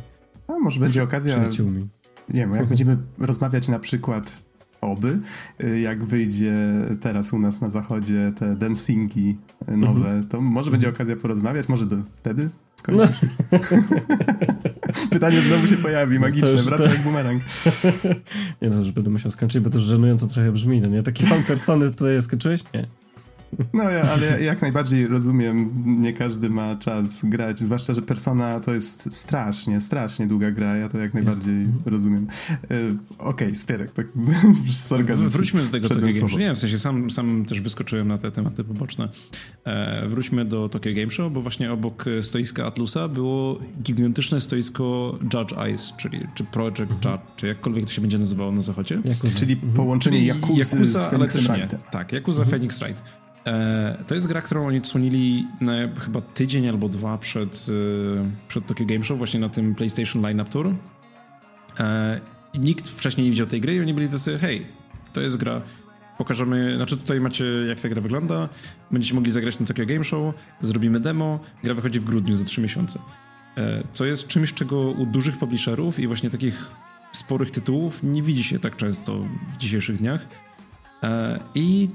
A może będzie okazja, nie wiem, jak będziemy rozmawiać na przykład oby, jak wyjdzie teraz u nas na zachodzie te dancingi nowe, mhm. to może będzie okazja porozmawiać, może do, wtedy. No. Pytanie znowu się pojawi, magiczne, już, wraca to... jak bumerang. nie no, że będę musiał skończyć, bo to już żenująco trochę brzmi, no nie? Taki fan persony tutaj skończyłeś? Nie. No, ja, ale jak najbardziej rozumiem, nie każdy ma czas grać, zwłaszcza, że Persona to jest strasznie, strasznie długa gra, ja to jak najbardziej jest. Mhm. rozumiem. E, Okej, okay, Spierek, tak sorga, Wróćmy do tego Tokyo Game Show. Nie, w sensie sam, sam też wyskoczyłem na te tematy poboczne. E, wróćmy do Tokyo Game Show, bo właśnie obok stoiska Atlusa było gigantyczne stoisko Judge Eyes, czyli czy Project mhm. Judge, czy jakkolwiek to się będzie nazywało na zachodzie. Yakuza. Czyli mhm. połączenie Yakuza, Yakuza z Phoenix Wright. Tak, Yakuza mhm. Phoenix Wright. E, to jest gra, którą oni odsłonili chyba tydzień albo dwa przed, e, przed Tokyo Game Show, właśnie na tym PlayStation Lineup Tour. E, nikt wcześniej nie widział tej gry i oni byli tacy, hej, to jest gra, pokażemy, znaczy tutaj macie jak ta gra wygląda, będziecie mogli zagrać na Tokyo Game Show, zrobimy demo, gra wychodzi w grudniu za trzy miesiące. Co jest czymś, czego u dużych publisherów i właśnie takich sporych tytułów nie widzi się tak często w dzisiejszych dniach. I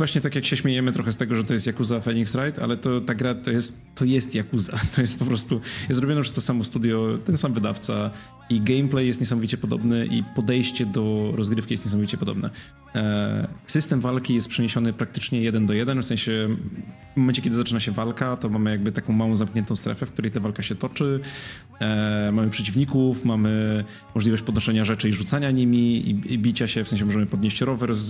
właśnie tak jak się śmiejemy trochę z tego, że to jest Yakuza Phoenix Wright, ale to ta gra to jest, to jest Yakuza. To jest po prostu, jest przez to samo studio, ten sam wydawca i gameplay jest niesamowicie podobny i podejście do rozgrywki jest niesamowicie podobne. E, system walki jest przeniesiony praktycznie jeden do jeden, w sensie w momencie, kiedy zaczyna się walka, to mamy jakby taką małą zamkniętą strefę, w której ta walka się toczy. E, mamy przeciwników, mamy możliwość podnoszenia rzeczy i rzucania nimi i, bicia się, w sensie możemy podnieść rower z,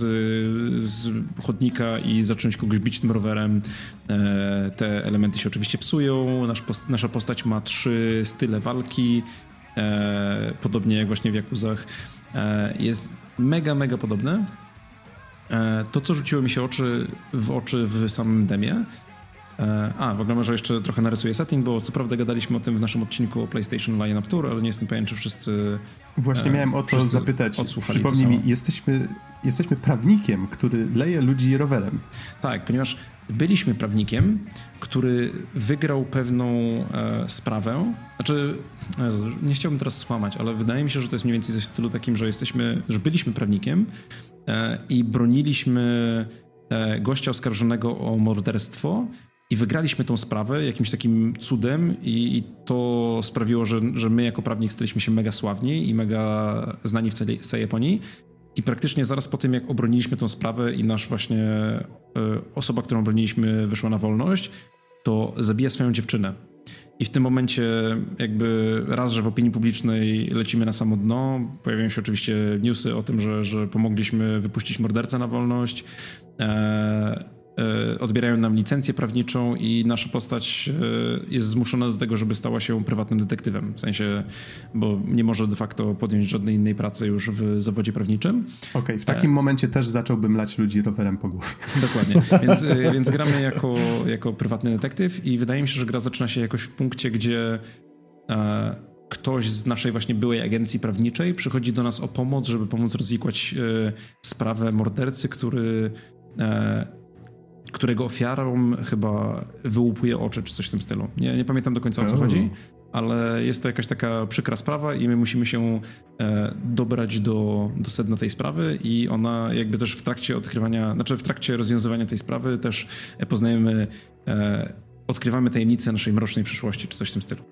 z chodnika i zacząć kogoś bić tym rowerem. E, te elementy się oczywiście psują. Nasz, nasza postać ma trzy style walki, podobnie jak właśnie w Jakuzach. Jest mega, mega podobne. E, to, co rzuciło mi się oczy, w oczy w samym demie, e, a, w ogóle może jeszcze trochę narysuję setting, bo co prawda gadaliśmy o tym w naszym odcinku o PlayStation Line Up Tour, ale nie jestem pewien, czy wszyscy. Właśnie e, miałem o to zapytać. Przypomnij mi, jesteśmy, jesteśmy prawnikiem, który leje ludzi rowerem. Tak, ponieważ byliśmy prawnikiem, który wygrał pewną e, sprawę. Znaczy, nie chciałbym teraz skłamać, ale wydaje mi się, że to jest mniej więcej coś w stylu takim, że jesteśmy, że byliśmy prawnikiem, E, i broniliśmy e, gościa oskarżonego o morderstwo i wygraliśmy tą sprawę jakimś takim cudem i, i, to sprawiło, że, że my jako prawnik staliśmy się mega sławni i mega znani w całej, całej Japonii. I praktycznie zaraz po tym, jak obroniliśmy tą sprawę i nasz właśnie y, osoba, którą broniliśmy, wyszła na wolność, to zabija swoją dziewczynę. I w tym momencie jakby raz, że w opinii publicznej lecimy na samo dno, pojawiają się oczywiście newsy o tym, że, że pomogliśmy wypuścić mordercę na wolność. E, odbierają nam licencję prawniczą i nasza postać e, jest zmuszona do tego, żeby stała się prywatnym detektywem. W sensie, bo nie może de facto podjąć żadnej innej pracy już w zawodzie prawniczym. Okej, okay, w takim e... momencie też zacząłbym lać ludzi rowerem po głowie. Dokładnie. Więc, e, więc gramy jako, jako prywatny detektyw i wydaje mi się, że gra zaczyna się jakoś w punkcie, gdzie e, ktoś z naszej właśnie byłej agencji prawniczej przychodzi do nas o pomoc, żeby pomóc rozwikłać e, sprawę mordercy, który którego ofiarą chyba wyłupuje oczy, czy coś w tym stylu. Nie, nie pamiętam do końca o co chodzi, ale jest to jakaś taka przykra sprawa i my musimy się e, dobrać do, do sedna tej sprawy i ona jakby też w trakcie odkrywania, znaczy w trakcie rozwiązywania tej sprawy też poznajemy, e, odkrywamy tajemnice naszej mrocznej przyszłości, czy coś w tym stylu.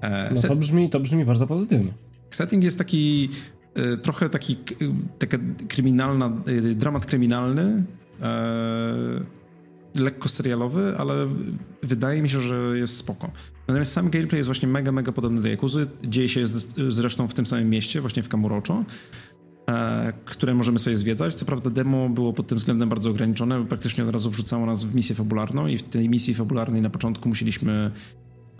E, no to brzmi, to brzmi bardzo pozytywnie. Setting jest taki e, trochę taki taka kryminalna, e, dramat kryminalny, e, lekko serialowy, ale wydaje mi się, że jest spoko. Natomiast sam gameplay jest właśnie mega, mega podobny do Yakuzy. Dzieje się zresztą w tym samym mieście, właśnie w Kamurocho, e, które możemy sobie zwiedzać. Co prawda demo było pod tym względem bardzo ograniczone, bo praktycznie od razu wrzucało nas w misję fabularną i w tej misji fabularnej na początku musieliśmy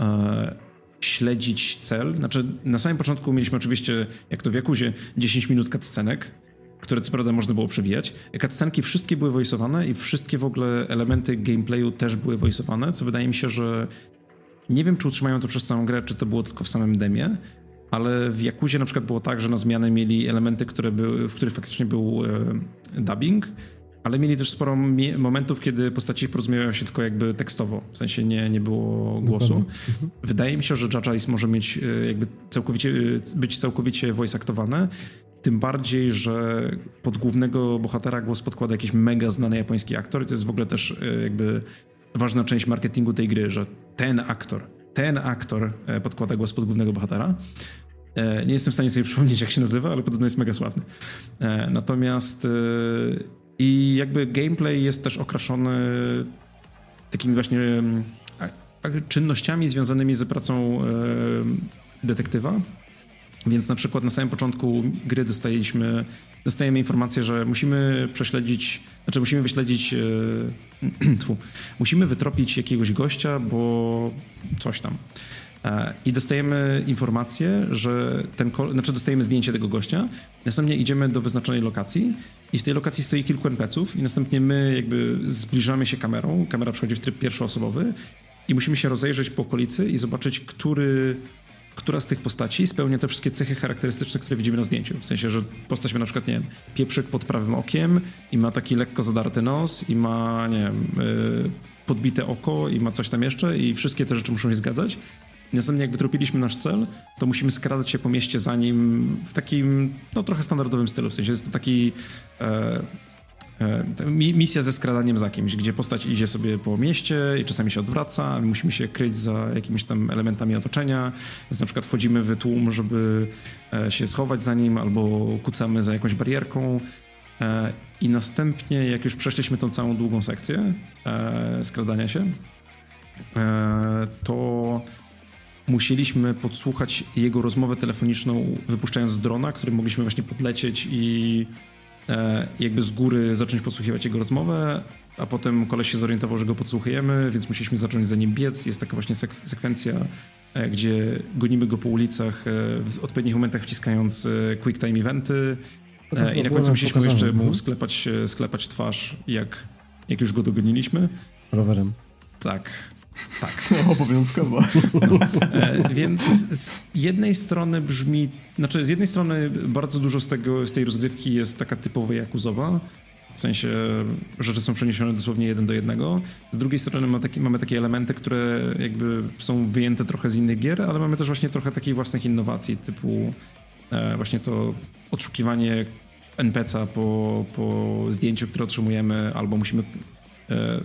e, śledzić cel. Znaczy na samym początku mieliśmy oczywiście, jak to w Jakuzie, 10 minut cutscenek, które co prawda można było przewijać. Cutscenki wszystkie były voiceowane i wszystkie w ogóle elementy gameplayu też były voiceowane, co wydaje mi się, że nie wiem, czy utrzymają to przez całą grę, czy to było tylko w samym demie, ale w Jakuzie na przykład było tak, że na zmianę mieli elementy, które były, w których faktycznie był e, dubbing, ale mieli też sporo momentów, kiedy postaci porozumiewają się tylko jakby tekstowo, w sensie nie, nie było głosu. Mhm. Wydaje mi się, że Eyes może mieć e, jakby całkowicie, e, być całkowicie voice aktowane Tym bardziej, że pod głównego bohatera głos podkłada jakiś mega znany japoński aktor i to jest w ogóle też e, jakby ważna część marketingu tej gry, że ten aktor, ten aktor e, podkłada głos pod głównego bohatera. E, nie jestem w stanie sobie przypomnieć, jak się nazywa, ale podobno jest mega sławny. Natomiast i jakby gameplay jest też okraszony takimi właśnie mm, czynnościami związanymi z pracą detektywa, więc na przykład na samym początku gry dostajemy informację, że musimy prześledzić, znaczy musimy wyśledzić, e, tfu, musimy wytropić jakiegoś gościa, bo coś tam. E, I dostajemy informację, że ten, znaczy dostajemy zdjęcie tego gościa, następnie idziemy do wyznaczonej lokacji i w tej lokacji stoi kilku NPC-ów i następnie my jakby zbliżamy się kamerą, kamera przechodzi w tryb pierwszoosobowy i musimy się rozejrzeć po okolicy i zobaczyć, który która z tych postaci spełnia te wszystkie cechy charakterystyczne, które widzimy na zdjęciu. W sensie, że postać ma na przykład, nie wiem, pieprzyk pod prawym okiem i ma taki lekko zadarty nos i ma, nie wiem, yy, podbite oko i ma coś tam jeszcze i wszystkie te rzeczy muszą się zgadzać. Następnie jak wytropiliśmy nasz cel, to musimy skradać się po mieście za nim w takim, no trochę standardowym stylu. W sensie jest to taki... E, misja ze skradaniem za kimś, gdzie postać idzie sobie po mieście i czasami się odwraca, musimy się kryć za jakimiś tam elementami otoczenia. Więc na przykład wchodzimy w tłum, żeby e, się schować za nim, albo kucamy za jakąś barierką. E, I następnie, jak już przeszliśmy tą całą długą sekcję skradania się, to musieliśmy podsłuchać jego rozmowę telefoniczną, wypuszczając drona, którym mogliśmy właśnie podlecieć i E, jakby z góry zacząć podsłuchiwać jego rozmowę, a potem koleś się zorientował, że go podsłuchujemy, więc musieliśmy zacząć za nim biec. Jest taka właśnie sek sekwencja, e, gdzie gonimy go po ulicach, e, w odpowiednich momentach wciskając quick time eventy no i na końcu musieliśmy jeszcze mu sklepać, sklepać twarz, jak, jak już go dogoniliśmy. Rowerem. Tak. Tak. No, obowiązkowo. E, więc z jednej strony brzmi, znaczy z jednej strony bardzo dużo z, tego, z tej rozgrywki jest taka typowa jakuzowa, w sensie rzeczy są przeniesione dosłownie jeden do jednego. Z drugiej strony ma taki, mamy takie elementy, które jakby są wyjęte trochę z innych gier, ale mamy też właśnie trochę takich własnych innowacji, typu e, właśnie to odszukiwanie NPC-a po, po zdjęciu, które otrzymujemy, albo musimy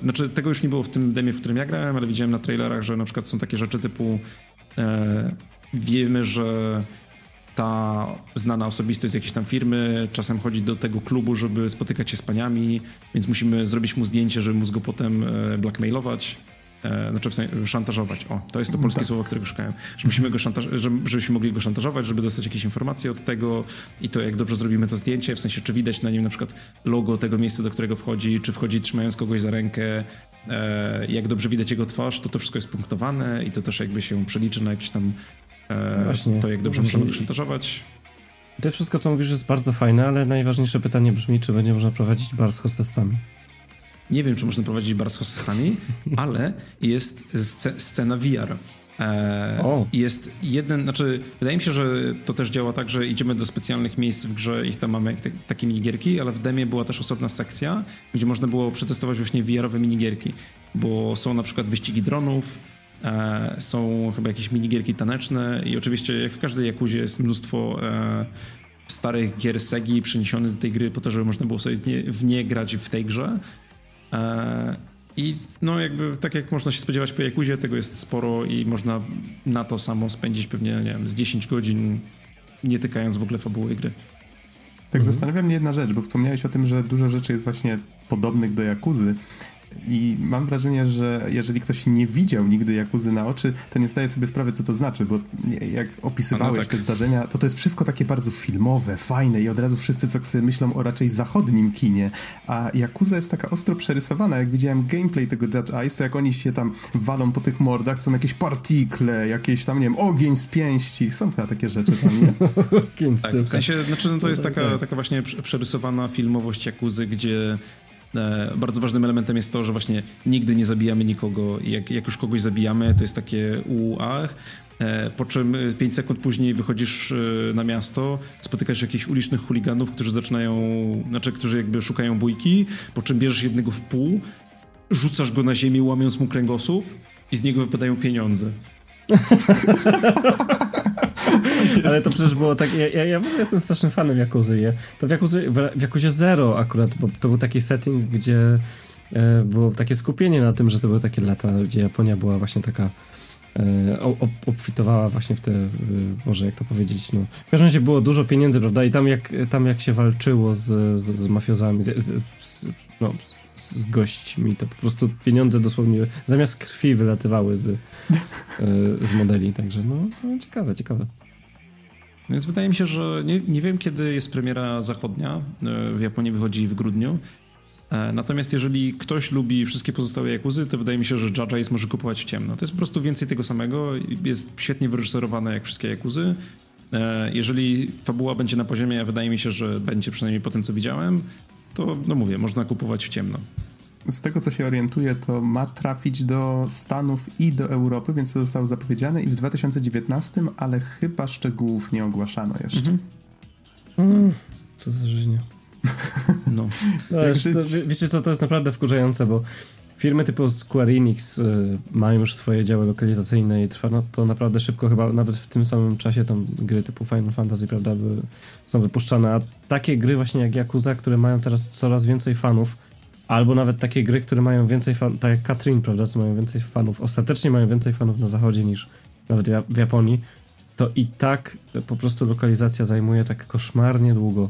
znaczy, tego już nie było w tym demie, w którym ja grałem, ale widziałem na trailerach, że na przykład są takie rzeczy typu e, wiemy, że ta znana osobistość z jakiejś tam firmy czasem chodzi do tego klubu, żeby spotykać się z paniami, więc musimy zrobić mu zdjęcie, żeby móc go potem e, blackmailować. E, znaczy w sensie, szantażować. O, to jest to polskie tak. słowo, którego szukałem. Że musimy go szantaż, żebyśmy mogli go szantażować, żeby dostać jakieś informacje od tego i to jak dobrze zrobimy to zdjęcie, w sensie czy widać na nim na przykład logo tego miejsca, do którego wchodzi, czy wchodzi trzymając kogoś za rękę, e, jak dobrze widać jego twarz, to to wszystko jest punktowane i to też jakby się przeliczy na jakieś tam e, Właśnie. to, jak dobrze Właśnie. możemy go szantażować. To wszystko, co mówisz, jest bardzo fajne, ale najważniejsze pytanie brzmi, czy będzie można prowadzić bar z hostessami. Nie wiem, czy można prowadzić bar z hostessami, ale jest scena VR. E, jest jeden, znaczy wydaje mi się, że to też działa tak, że idziemy do specjalnych miejsc w grze i tam mamy te, takie minigierki, ale w demie była też osobna sekcja, gdzie można było przetestować właśnie VR-owe minigierki, bo są na przykład wyścigi dronów, e, są chyba jakieś minigierki taneczne i oczywiście jak w każdej Jakuzie jest mnóstwo e, starych gier Segi przeniesionych do tej gry po to, żeby można było sobie w nie, w nie grać w tej grze. E, I no jakby tak jak można się spodziewać po Jakuzie, tego jest sporo i można na to samo spędzić pewnie, nie wiem, z 10 godzin, nie tykając w ogóle fabuły gry. Tak mhm. zastanawia mnie jedna rzecz, bo wspomniałeś o tym, że dużo rzeczy jest właśnie podobnych do Jakuzy, i mam wrażenie, że jeżeli ktoś nie widział nigdy Jakuzy na oczy, to nie zdaje sobie sprawy, co to znaczy, bo jak opisywałeś no tak. te zdarzenia, to to jest wszystko takie bardzo filmowe, fajne i od razu wszyscy co sobie myślą o raczej zachodnim kinie, a Jakuza jest taka ostro przerysowana. Jak widziałem gameplay tego Judge Eyes, to jak oni się tam walą po tych mordach, są jakieś partikle, jakieś tam, nie wiem, ogień z pięści, są chyba takie rzeczy tam, nie? tak, w sensie, znaczy, no to jest taka, taka właśnie przerysowana filmowość Jakuzy, gdzie bardzo ważnym elementem jest to, że właśnie nigdy nie zabijamy nikogo. Jak, jak już kogoś zabijamy, to jest takie uach, e, po czym 5 sekund później wychodzisz e, na miasto, spotykasz jakichś ulicznych chuliganów, którzy zaczynają, znaczy, którzy jakby szukają bójki, po czym bierzesz jednego w pół, rzucasz go na ziemię, łamiąc mu kręgosłup i z niego wypadają pieniądze. Ale to przecież było tak, ja, ja, w ogóle jestem strasznym fanem Jakuzy. To w, Jakuzy, w Jakuzie Zero akurat, bo to był taki setting, gdzie e, było takie skupienie na tym, że to były takie lata, gdzie Japonia była właśnie taka e, obfitowała właśnie w te, e, może jak to powiedzieć, no. W każdym razie było dużo pieniędzy, prawda? I tam jak, tam jak się walczyło z, z, z mafiozami, z, z, no, z gośćmi, to po prostu pieniądze dosłownie zamiast krwi wylatywały z, z modeli, także no, no ciekawe, ciekawe. Więc wydaje mi się, że nie, nie wiem, kiedy jest premiera zachodnia. W Japonii wychodzi w grudniu. E, natomiast jeżeli ktoś lubi wszystkie pozostałe Jakuzy, to wydaje mi się, że Jaja jest może kupować w ciemno. To jest po prostu więcej tego samego. Jest świetnie wyreżyserowane jak wszystkie Jakuzy. E, jeżeli fabuła będzie na poziomie, wydaje mi się, że będzie przynajmniej po tym, co widziałem, to no mówię, można kupować w ciemno. Z tego, co się orientuję, to ma trafić do Stanów i do Europy, więc to zostało zapowiedziane i w 2019, ale chyba szczegółów nie ogłaszano jeszcze. Mhm. Mm, co za żyźnia. No. no to, wiecie co, to jest naprawdę wkurzające, bo firmy typu Square Enix y, mają już swoje działy lokalizacyjne i trwa no, to naprawdę szybko, chyba nawet w tym samym czasie tam gry typu Final Fantasy, prawda, są wypuszczane, a takie gry właśnie jak Yakuza, które mają teraz coraz więcej fanów, albo nawet takie gry, które mają więcej fanów, tak jak Katrin, prawda, co mają więcej fanów, ostatecznie mają więcej fanów na zachodzie niż nawet w Japonii, to i tak po prostu lokalizacja zajmuje tak koszmarnie długo.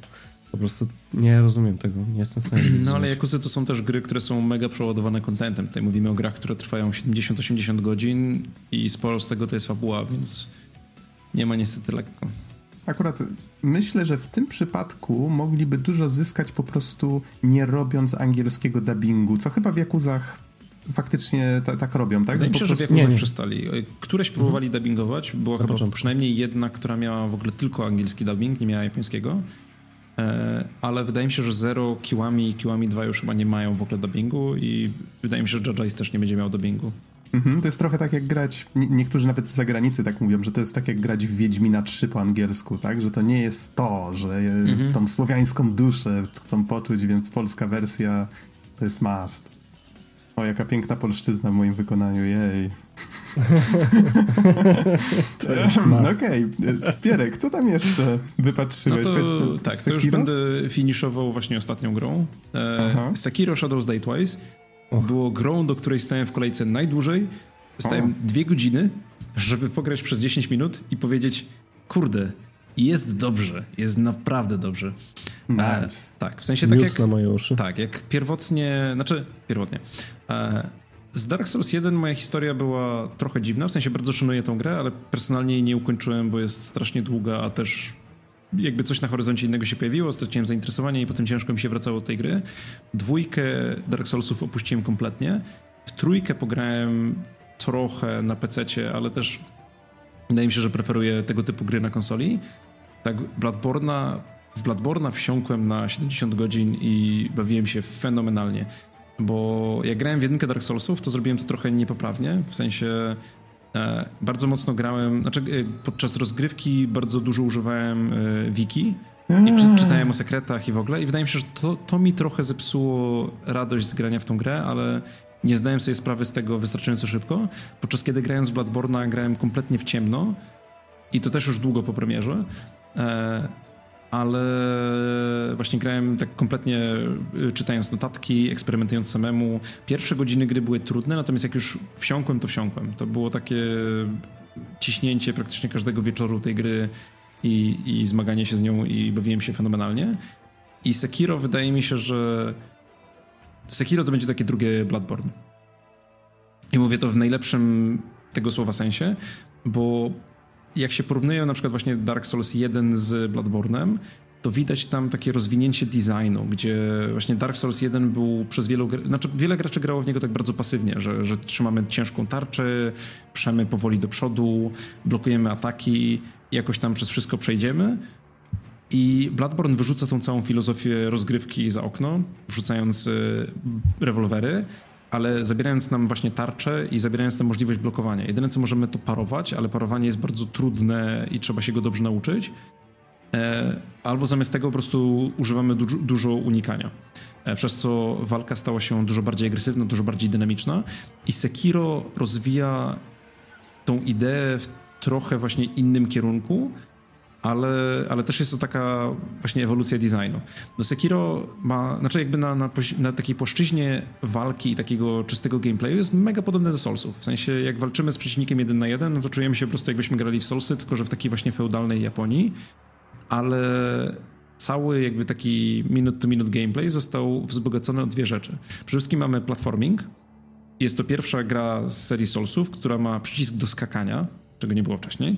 Po prostu nie rozumiem tego, nie jestem w stanie No ale Jakuzy to są też gry, które są mega przeładowane kontentem. Tutaj mówimy o grach, które trwają 70-80 godzin i sporo z tego to jest fabuła, więc nie ma niestety lekko. Akurat myślę, że w tym przypadku mogliby dużo zyskać po prostu nie robiąc angielskiego dubbingu, co chyba w Jakuzach faktycznie tak robią, tak? Wydaje mi się, że w Jakuzach nie, nie. przestali. Któreś próbowali mhm. dubbingować, była Na chyba początku. przynajmniej jedna, która miała w ogóle tylko angielski dubbing, nie miała japońskiego. E, ale wydaje mi się, że Zero, Kiwami i Kiwami 2 już chyba nie mają w ogóle dubbingu i wydaje mi się, że Judge też nie będzie miał dubbingu. Mhm, to jest trochę tak jak grać, niektórzy nawet z zagranicy tak mówią, że to jest tak jak grać w Wiedźmina 3 po angielsku, tak? Że to nie jest to, że mhm. tą słowiańską duszę chcą poczuć, więc polska wersja to jest must. O, jaka piękna polszczyzna w moim wykonaniu, jej. Okej, okay. Spierek, co tam jeszcze wypatrzyłeś? No to, tak, to już będę finiszował właśnie ostatnią grą. E, Sekiro Shadows Die Twice Och. było grą, do której stałem w kolejce najdłużej. Stałem o. dwie godziny, żeby pograć przez 10 minut i powiedzieć, kurde, jest dobrze, jest naprawdę dobrze. Nice. E, tak, w sensie tak jak... na moje uszy. Tak, jak pierwotnie, znaczy pierwotnie. E, z Dark Souls 1 moja historia była trochę dziwna, w sensie bardzo szanuję tą grę, ale personalnie jej nie ukończyłem, bo jest strasznie długa, a też jakby coś na horyzoncie innego się pojawiło, straciłem zainteresowanie i potem ciężko mi się wracało do tej gry. Dwójkę Dark Soulsów opuściłem kompletnie. W trójkę pograłem trochę na PC, ale też wydaje mi się, że preferuję tego typu gry na konsoli. Tak, Bloodborne'a, w Bloodborne'a wsiąkłem na 70 godzin i bawiłem się fenomenalnie. Bo jak grałem w jedynkę Dark Soulsów, to zrobiłem to trochę niepoprawnie, w sensie e, bardzo mocno grałem, znaczy e, podczas rozgrywki bardzo dużo używałem e, wiki i czy, czytałem o sekretach i w ogóle. I wydaje mi się, że to, to mi trochę zepsuło radość z grania w tą grę, ale nie zdałem sobie sprawy z tego wystarczająco szybko, podczas kiedy grając w Bloodborne'a grałem kompletnie w ciemno i to też już długo po premierze, e, ale właśnie grałem tak kompletnie y, czytając notatki, eksperymentując samemu. Pierwsze godziny gry były trudne, natomiast jak już wsiąkłem, to wsiąkłem. To było takie ciśnięcie praktycznie każdego wieczoru tej gry i, i zmaganie się z nią i bawiłem się fenomenalnie. I Sekiro wydaje mi się, że Sekiro to będzie takie drugie Bloodborne. I mówię to w najlepszym tego słowa sensie, bo jak się porównuje na przykład właśnie Dark Souls 1 z Bloodborne'em, to widać tam takie rozwinięcie designu, gdzie właśnie Dark Souls 1 był przez wielu, znaczy wiele graczy grało w niego tak bardzo pasywnie, że, że trzymamy ciężką tarczę, przemy powoli do przodu, blokujemy ataki, jakoś tam przez wszystko przejdziemy. I Bloodborne wyrzuca tą całą filozofię rozgrywki za okno, wrzucając y, rewolwery, ale zabierając nam właśnie tarczę i zabierając nam możliwość blokowania. Jedyne co możemy to parować, ale parowanie jest bardzo trudne i trzeba się go dobrze nauczyć. E, albo zamiast tego po prostu używamy dużo, dużo unikania. E, przez co walka stała się dużo bardziej agresywna, dużo bardziej dynamiczna i Sekiro rozwija tą ideę w trochę właśnie innym kierunku, ale, ale też jest to taka właśnie ewolucja designu. No Sekiro ma, znaczy jakby na, na, na takiej płaszczyźnie walki i takiego czystego gameplayu jest mega podobne do Soulsów. W sensie jak walczymy z przeciwnikiem jeden na jeden, no to czujemy się po prostu jakbyśmy grali w Soulsy, tylko że w takiej właśnie feudalnej Japonii, ale cały jakby taki minute-to-minute gameplay został wzbogacony o dwie rzeczy. Przede wszystkim mamy platforming. Jest to pierwsza gra z serii Soulsów, która ma przycisk do skakania, czego nie było wcześniej.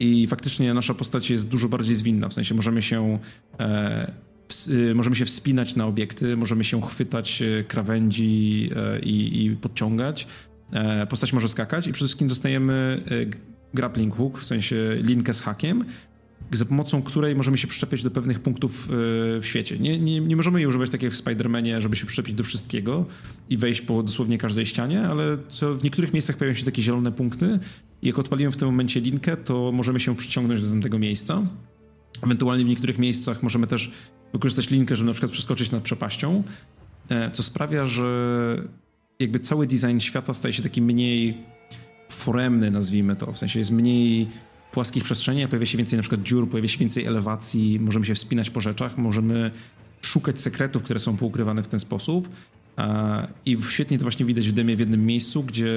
I faktycznie nasza postać jest dużo bardziej zwinna, w sensie możemy się, e, ws, e, możemy się wspinać na obiekty, możemy się chwytać e, krawędzi e, i, i, podciągać. E, postać może skakać i przede wszystkim dostajemy e, grappling hook, w sensie linkę z hakiem, za pomocą której możemy się przyczepiać do pewnych punktów w świecie. Nie, nie, nie możemy jej używać tak jak w Spider-Manie, żeby się przyczepić do wszystkiego i wejść po dosłownie każdej ścianie, ale co w niektórych miejscach pojawiają się takie zielone punkty jak odpaliłem w tym momencie linkę, to możemy się przyciągnąć do tamtego miejsca. Ewentualnie w niektórych miejscach możemy też wykorzystać linkę, żeby na przykład przeskoczyć nad przepaścią, e, co sprawia, że jakby cały design świata staje się taki mniej foremny, nazwijmy to. W sensie jest mniej płaskich przestrzeni, pojawia się więcej na przykład dziur, pojawia się więcej elewacji, możemy się wspinać po rzeczach, możemy szukać sekretów, które są poukrywane w ten sposób. I świetnie to właśnie widać w demie w jednym miejscu, gdzie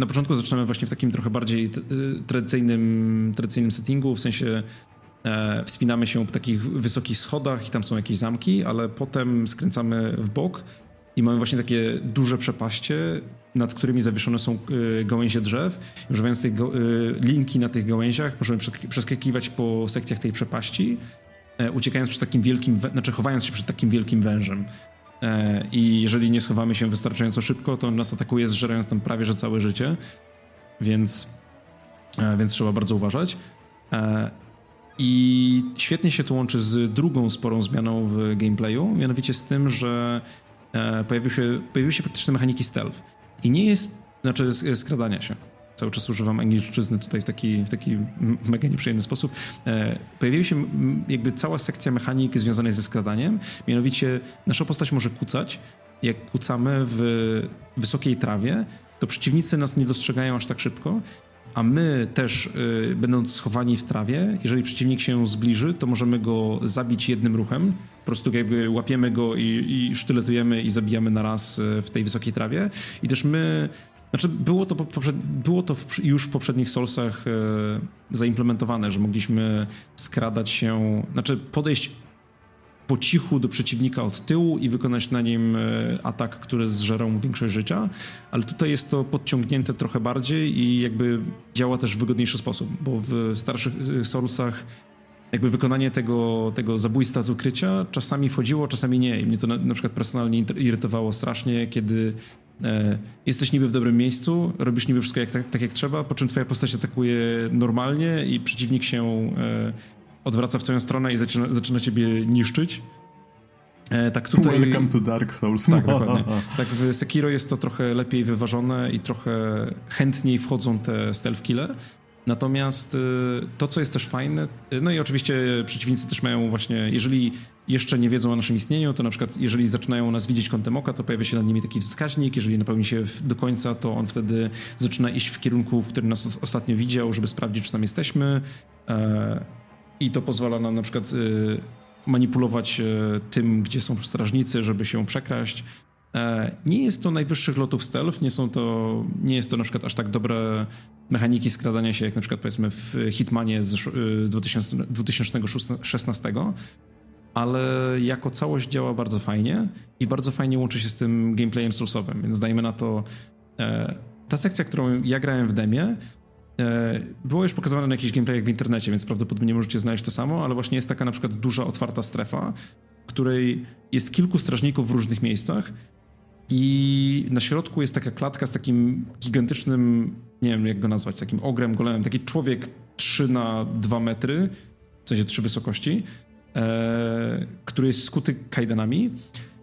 na początku zaczynamy właśnie w takim trochę bardziej y, tradycyjnym, tradycyjnym settingu, w sensie e, wspinamy się po takich wysokich schodach i tam są jakieś zamki, ale potem skręcamy w bok i mamy właśnie takie duże przepaście, nad którymi zawieszone są y, gałęzie drzew. Używając tej y, linki na tych gałęziach możemy przeskakiwać po sekcjach tej przepaści, e, uciekając przed takim wielkim, znaczy chowając się przed takim wielkim wężem. E, I jeżeli nie schowamy się wystarczająco szybko, to on nas atakuje, zżerając tam prawie że całe życie. Więc, e, więc trzeba bardzo uważać. E, I świetnie się to łączy z drugą sporą zmianą w gameplayu, mianowicie z tym, że pojawiły się, pojawiły się faktyczne mechaniki stealth. I nie jest, znaczy skradania się cały czas używam angielszczyzny tutaj w taki, w taki mega nieprzyjemny sposób. E, pojawiła się jakby cała sekcja mechaniki związanej ze skradaniem. Mianowicie nasza postać może kucać. Jak kucamy w wysokiej trawie, to przeciwnicy nas nie dostrzegają aż tak szybko, a my też, y, będąc schowani w trawie, jeżeli przeciwnik się zbliży, to możemy go zabić jednym ruchem. Po prostu jakby łapiemy go i, i sztyletujemy i zabijamy na raz y, w tej wysokiej trawie. I też my znaczy, było to, było to już w poprzednich Soulsach e, zaimplementowane, że mogliśmy skradać się, znaczy podejść po cichu do przeciwnika od tyłu i wykonać na nim e, atak, który zżerał mu większość życia, ale tutaj jest to podciągnięte trochę bardziej i jakby działa też w wygodniejszy sposób, bo w starszych e, Soulsach jakby wykonanie tego, tego zabójstwa z ukrycia czasami wchodziło, czasami nie. I mnie to na, na przykład personalnie irytowało strasznie, kiedy jesteś niby w dobrym miejscu, robisz niby wszystko jak, tak, tak, jak trzeba, po czym twoja postać atakuje normalnie i przeciwnik się e, odwraca w twoją stronę i zaczyna, zaczyna ciebie niszczyć. E, tak tutaj... Welcome to Dark Souls. Tak, dokładnie. Tak w Sekiro jest to trochę lepiej wyważone i trochę chętniej wchodzą te stealth kille. Natomiast to, co jest też fajne, no i oczywiście przeciwnicy też mają właśnie, jeżeli jeszcze nie wiedzą o naszym istnieniu, to na przykład jeżeli zaczynają nas widzieć kątem oka, to pojawia się nad nimi taki wskaźnik, jeżeli napełni się do końca, to on wtedy zaczyna iść w kierunku, w którym nas ostatnio widział, żeby sprawdzić, czy tam jesteśmy e, i to pozwala nam na przykład manipulować e, tym, gdzie są strażnicy, żeby się przekraść. Nie jest to najwyższych lotów stealth, nie, są to, nie jest to na przykład aż tak dobre mechaniki skradania się, jak na przykład powiedzmy w Hitmanie z 2000, 2016, ale jako całość działa bardzo fajnie i bardzo fajnie łączy się z tym gameplayem source'owym, więc dajmy na to e, ta sekcja, którą ja grałem w demie, e, było już pokazywane na jakichś gameplayach w internecie, więc prawdopodobnie możecie znaleźć to samo, ale właśnie jest taka na przykład duża, otwarta strefa, w której jest kilku strażników w różnych miejscach i na środku jest taka klatka z takim gigantycznym, nie wiem jak go nazwać, takim ogrem, golemem, taki człowiek 3 na 2 metry, w sensie 3 wysokości, e, który jest skuty kajdanami.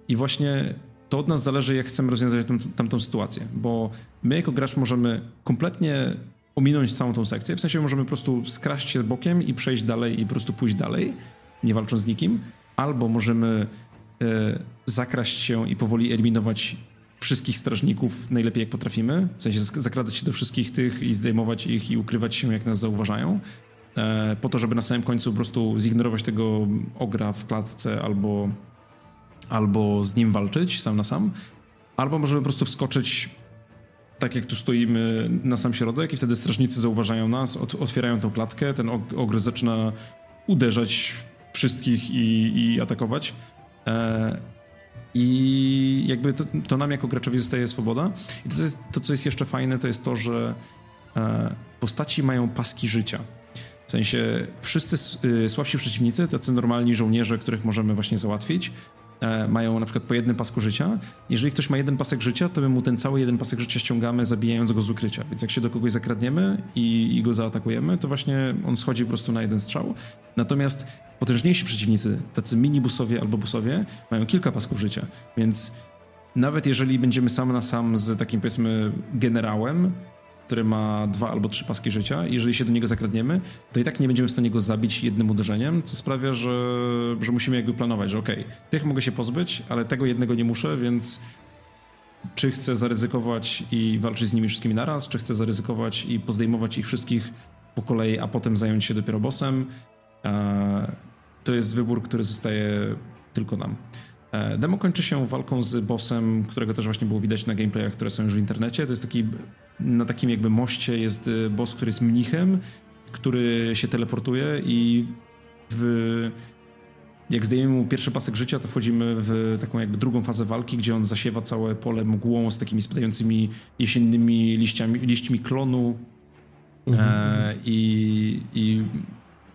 I właśnie to od nas zależy, jak chcemy rozwiązać tam, tamtą sytuację, bo my jako gracz możemy kompletnie ominąć całą tą sekcję, w sensie możemy po prostu skraść się bokiem i przejść dalej i po prostu pójść dalej, nie walcząc z nikim, albo możemy zakraść się i powoli eliminować wszystkich strażników najlepiej jak potrafimy, w sensie zakradać się do wszystkich tych i zdejmować ich i ukrywać się jak nas zauważają, e, po to, żeby na samym końcu po prostu zignorować tego ogra w klatce albo, albo z nim walczyć sam na sam, albo możemy po prostu wskoczyć tak jak tu stoimy na sam środek i wtedy strażnicy zauważają nas, otwierają tą klatkę, ten ogr zaczyna uderzać wszystkich i, i atakować. E, I jakby to, to, nam jako graczowi zostaje swoboda. I to, jest, to, co jest jeszcze fajne, to jest to, że e, postaci mają paski życia. W sensie wszyscy y, słabsi przeciwnicy, tacy normalni żołnierze, których możemy właśnie załatwić, mają na przykład po jednym pasku życia. Jeżeli ktoś ma jeden pasek życia, to my mu ten cały jeden pasek życia ściągamy, zabijając go z ukrycia. Więc jak się do kogoś zakradniemy i, i go zaatakujemy, to właśnie on schodzi po prostu na jeden strzał. Natomiast potężniejsi przeciwnicy, tacy minibusowie albo busowie, mają kilka pasków życia. Więc nawet jeżeli będziemy sam na sam z takim powiedzmy generałem, który ma dwa albo trzy paski życia jeżeli się do niego zakradniemy, to i tak nie będziemy w stanie go zabić jednym uderzeniem, co sprawia, że, że musimy jakby planować, że okej, okay, tych mogę się pozbyć, ale tego jednego nie muszę, więc czy chcę zaryzykować i walczyć z nimi wszystkimi naraz, czy chcę zaryzykować i pozdejmować ich wszystkich po kolei, a potem zająć się dopiero bossem, to jest wybór, który zostaje tylko nam. E, demo kończy się walką z bossem, którego też właśnie było widać na gameplayach, które są już w internecie. To jest taki, na takim jakby moście jest e, boss, który jest mnichem, który się teleportuje i w, jak zdejmiemy mu pierwszy pasek życia, to wchodzimy w taką jakby drugą fazę walki, gdzie on zasiewa całe pole mgłą z takimi spadającymi jesiennymi liściami, liśćmi klonu mhm. e, i, i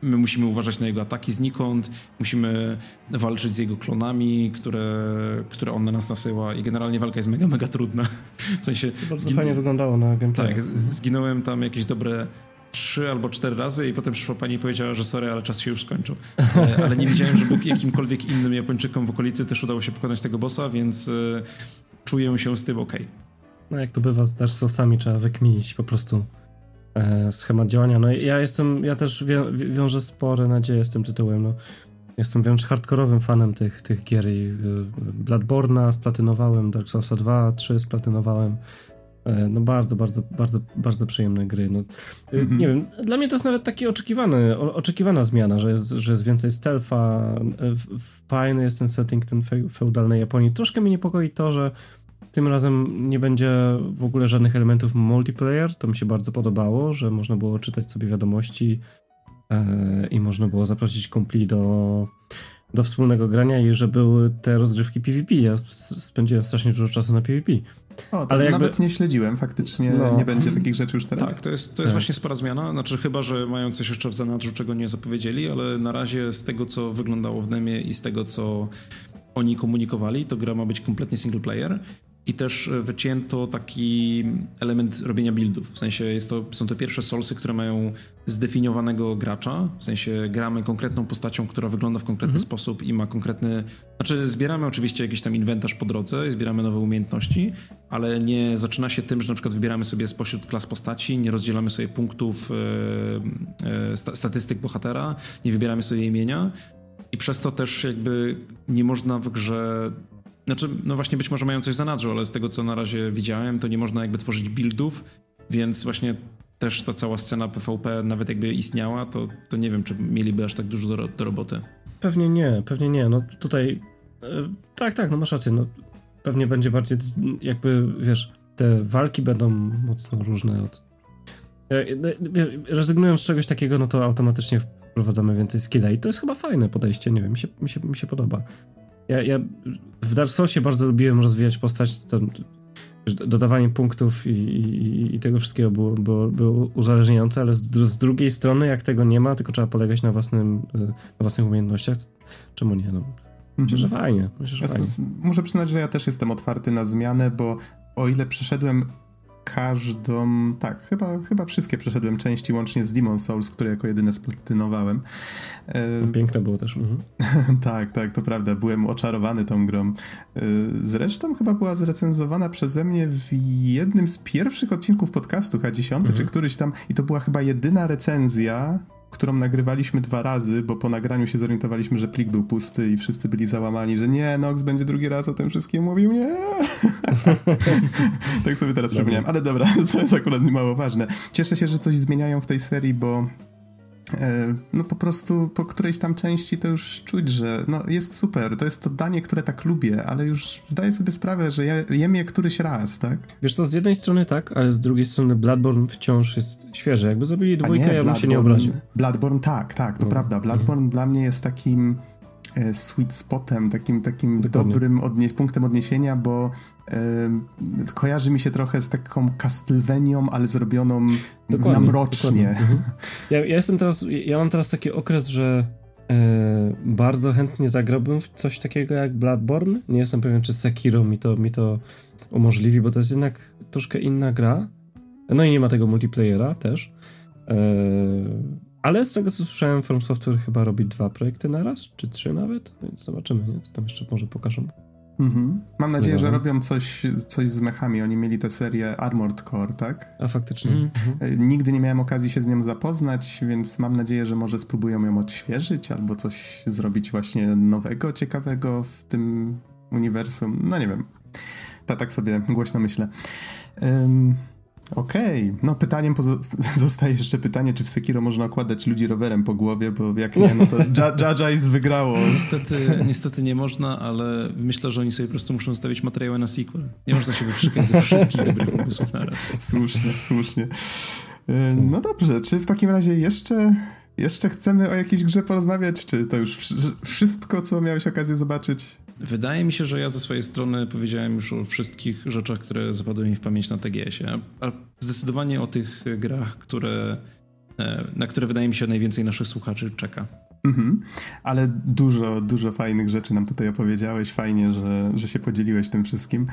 My musimy uważać na jego ataki znikąd, musimy walczyć z jego klonami, które, które on na nas nasyła i generalnie walka jest mega, mega trudna. W sensie... To bardzo fajnie wyglądało na gameplay. Tak, zginąłem tam jakieś dobre trzy albo cztery razy i potem przyszła pani i powiedziała, że sorry, ale czas się już skończył. E, ale nie widziałem, żeby jakimkolwiek innym Japończykom w okolicy też udało się pokonać tego bossa, więc e, czuję się z tym ok. No jak to bywa z Dark Soulsami, trzeba wykminić po prostu schemat działania. No ja jestem, ja też wią, wiążę spore nadzieje z tym tytułem. No. Jestem wręcz hardkorowym fanem tych, tych gier i e, Bloodborne'a splatynowałem, Dark Souls 2, 3 splatynowałem. E, no bardzo, bardzo, bardzo, bardzo przyjemne gry. No, mhm. Nie wiem, dla mnie to jest nawet taki oczekiwany, oczekiwana zmiana, że jest, że jest więcej stealtha. Fajny jest ten setting, ten feudalnej Japonii. Troszkę mnie niepokoi to, że tym razem nie będzie w ogóle żadnych elementów multiplayer. To mi się bardzo podobało, że można było czytać sobie wiadomości e, i można było zaprosić kumpli do, do wspólnego grania i że były te rozgrywki PvP. Ja spędziłem strasznie dużo czasu na PvP. O, Ale jakby... nawet nie śledziłem, faktycznie no. nie będzie takich rzeczy już teraz. Tak, to jest, to jest tak. właśnie spora zmiana, znaczy chyba, że mają coś jeszcze w zanadrzu, czego nie zapowiedzieli, ale na razie z tego, co wyglądało w Nemie i z tego, co oni komunikowali, to gra ma być kompletnie single player i też e, wycięto taki element robienia buildów. W sensie jest to, są to pierwsze solsy, które mają zdefiniowanego gracza. W sensie gramy konkretną postacią, która wygląda w konkretny mhm. sposób i ma konkretny. Znaczy, zbieramy oczywiście jakiś tam inwentarz po drodze, zbieramy nowe umiejętności, ale nie zaczyna się tym, że na przykład wybieramy sobie spośród klas postaci, nie rozdzielamy sobie punktów, e, e, statystyk bohatera, nie wybieramy sobie imienia. I przez to też jakby nie można w grze znaczy, no właśnie być może mają coś za nadrzu, ale z tego co na razie widziałem, to nie można jakby tworzyć buildów, więc właśnie też ta cała scena PvP nawet jakby istniała, to, to nie wiem, czy mieliby aż tak dużo do, do roboty. Pewnie nie, pewnie nie. No tutaj e, tak, tak, no masz rację. No, pewnie będzie bardziej jakby, wiesz, te walki będą mocno różne od... E, no, rezygnując z czegoś takiego, no to automatycznie wprowadzamy więcej skilla i to jest chyba fajne podejście, nie wiem, mi się, mi się, mi się podoba. Ja, ja w Dark Soulsie bardzo lubiłem rozwijać postać, dodawanie punktów i, i, i, tego wszystkiego było, było, było uzależniające, ale z, z, drugiej strony, jak tego nie ma, tylko trzeba polegać na, własnym, na własnych umiejętnościach, czemu nie? No, myślę, że mhm. fajnie. Myślę, że ja fajnie. Muszę przyznać, że ja też jestem otwarty na zmianę, bo o ile przeszedłem każdą, tak, chyba, chyba wszystkie przeszedłem części, łącznie z Demon Souls, które jako jedyne splatynowałem. E, piękne było też. Mhm. tak, tak, to prawda. Byłem oczarowany tą grą. E, zresztą chyba była zrecenzowana przeze mnie w jednym z pierwszych odcinków podcastu H10, mhm. czy któryś tam, i to była chyba jedyna recenzja którą nagrywaliśmy dwa razy, bo po nagraniu się zorientowaliśmy, że plik był pusty i wszyscy byli załamani, że nie, Nox będzie drugi raz o tym wszystkim mówił, nie. tak sobie teraz przypomniałem, ale dobra, to jest akurat mało ważne. Cieszę się, że coś zmieniają w tej serii, bo no po prostu po którejś tam części to już czuć, że no jest super, to jest to danie, które tak lubię, ale już zdaję sobie sprawę, że ja jem je któryś raz, tak? Wiesz to z jednej strony tak, ale z drugiej strony Bloodborne wciąż jest świeży. Jakby zrobili dwójkę, nie, ja bym się nie obraził. Bloodborne tak, tak, to no. prawda. Bloodborne mhm. dla mnie jest takim e, sweet spotem, takim, takim dobrym odnie punktem odniesienia, bo y, kojarzy mi się trochę z taką Castlevanią, ale zrobioną dokładnie, na mrocznie. Mhm. Ja, ja, jestem teraz, ja mam teraz taki okres, że e, bardzo chętnie zagrałbym w coś takiego jak Bloodborne. Nie jestem pewien, czy Sekiro mi to, mi to umożliwi, bo to jest jednak troszkę inna gra. No i nie ma tego multiplayera też. E, ale z tego co słyszałem, From Software chyba robi dwa projekty na raz, czy trzy nawet, więc zobaczymy, nie? co tam jeszcze może pokażą. Mhm. Mam nadzieję, że robią coś, coś z mechami. Oni mieli tę serię Armored Core, tak? A faktycznie. Mhm. E, nigdy nie miałem okazji się z nią zapoznać, więc mam nadzieję, że może spróbują ją odświeżyć albo coś zrobić właśnie nowego, ciekawego w tym uniwersum. No nie wiem. Ta, tak sobie głośno myślę. Um, Okej, okay. no pytaniem zostaje jeszcze pytanie, czy w Sekiro można okładać ludzi rowerem po głowie, bo jak nie, no to Jajais wygrało. Niestety, niestety nie można, ale myślę, że oni sobie po prostu muszą stawić materiały na sequel. Nie można się wyprzykać ze wszystkich dobrych pomysłów naraz. Słusznie, słusznie. E, no dobrze, czy w takim razie jeszcze, jeszcze chcemy o jakiejś grze porozmawiać, czy to już wszystko, co miałeś okazję zobaczyć? Wydaje mi się, że ja ze swojej strony powiedziałem już o wszystkich rzeczach, które zapadły mi w pamięć na TGS-ie, a zdecydowanie o tych grach, które, e, na które wydaje mi się najwięcej naszych słuchaczy czeka. Mhm. Ale dużo, dużo fajnych rzeczy nam tutaj opowiedziałeś. Fajnie, że, że się podzieliłeś tym wszystkim.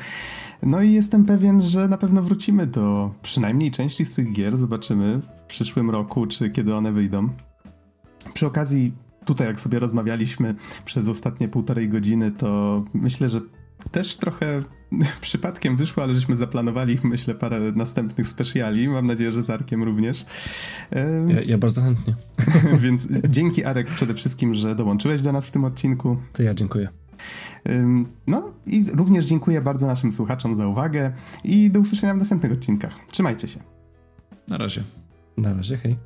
No i jestem pewien, że na pewno wrócimy do przynajmniej części z tych gier. Zobaczymy w przyszłym roku, czy kiedy one wyjdą. Przy okazji tutaj jak sobie rozmawialiśmy przez ostatnie półtorej godziny, to myślę, że też trochę przypadkiem wyszło, ale żeśmy zaplanowali, myślę, parę następnych specjali. Mam nadzieję, że z Arkiem również. Ja, ja, bardzo chętnie. Więc dzięki Arek przede wszystkim, że dołączyłeś do nas w tym odcinku. To ja dziękuję. No i również dziękuję bardzo naszym słuchaczom za uwagę i do usłyszenia w następnych odcinkach. Trzymajcie się. Na razie. Na razie, hej.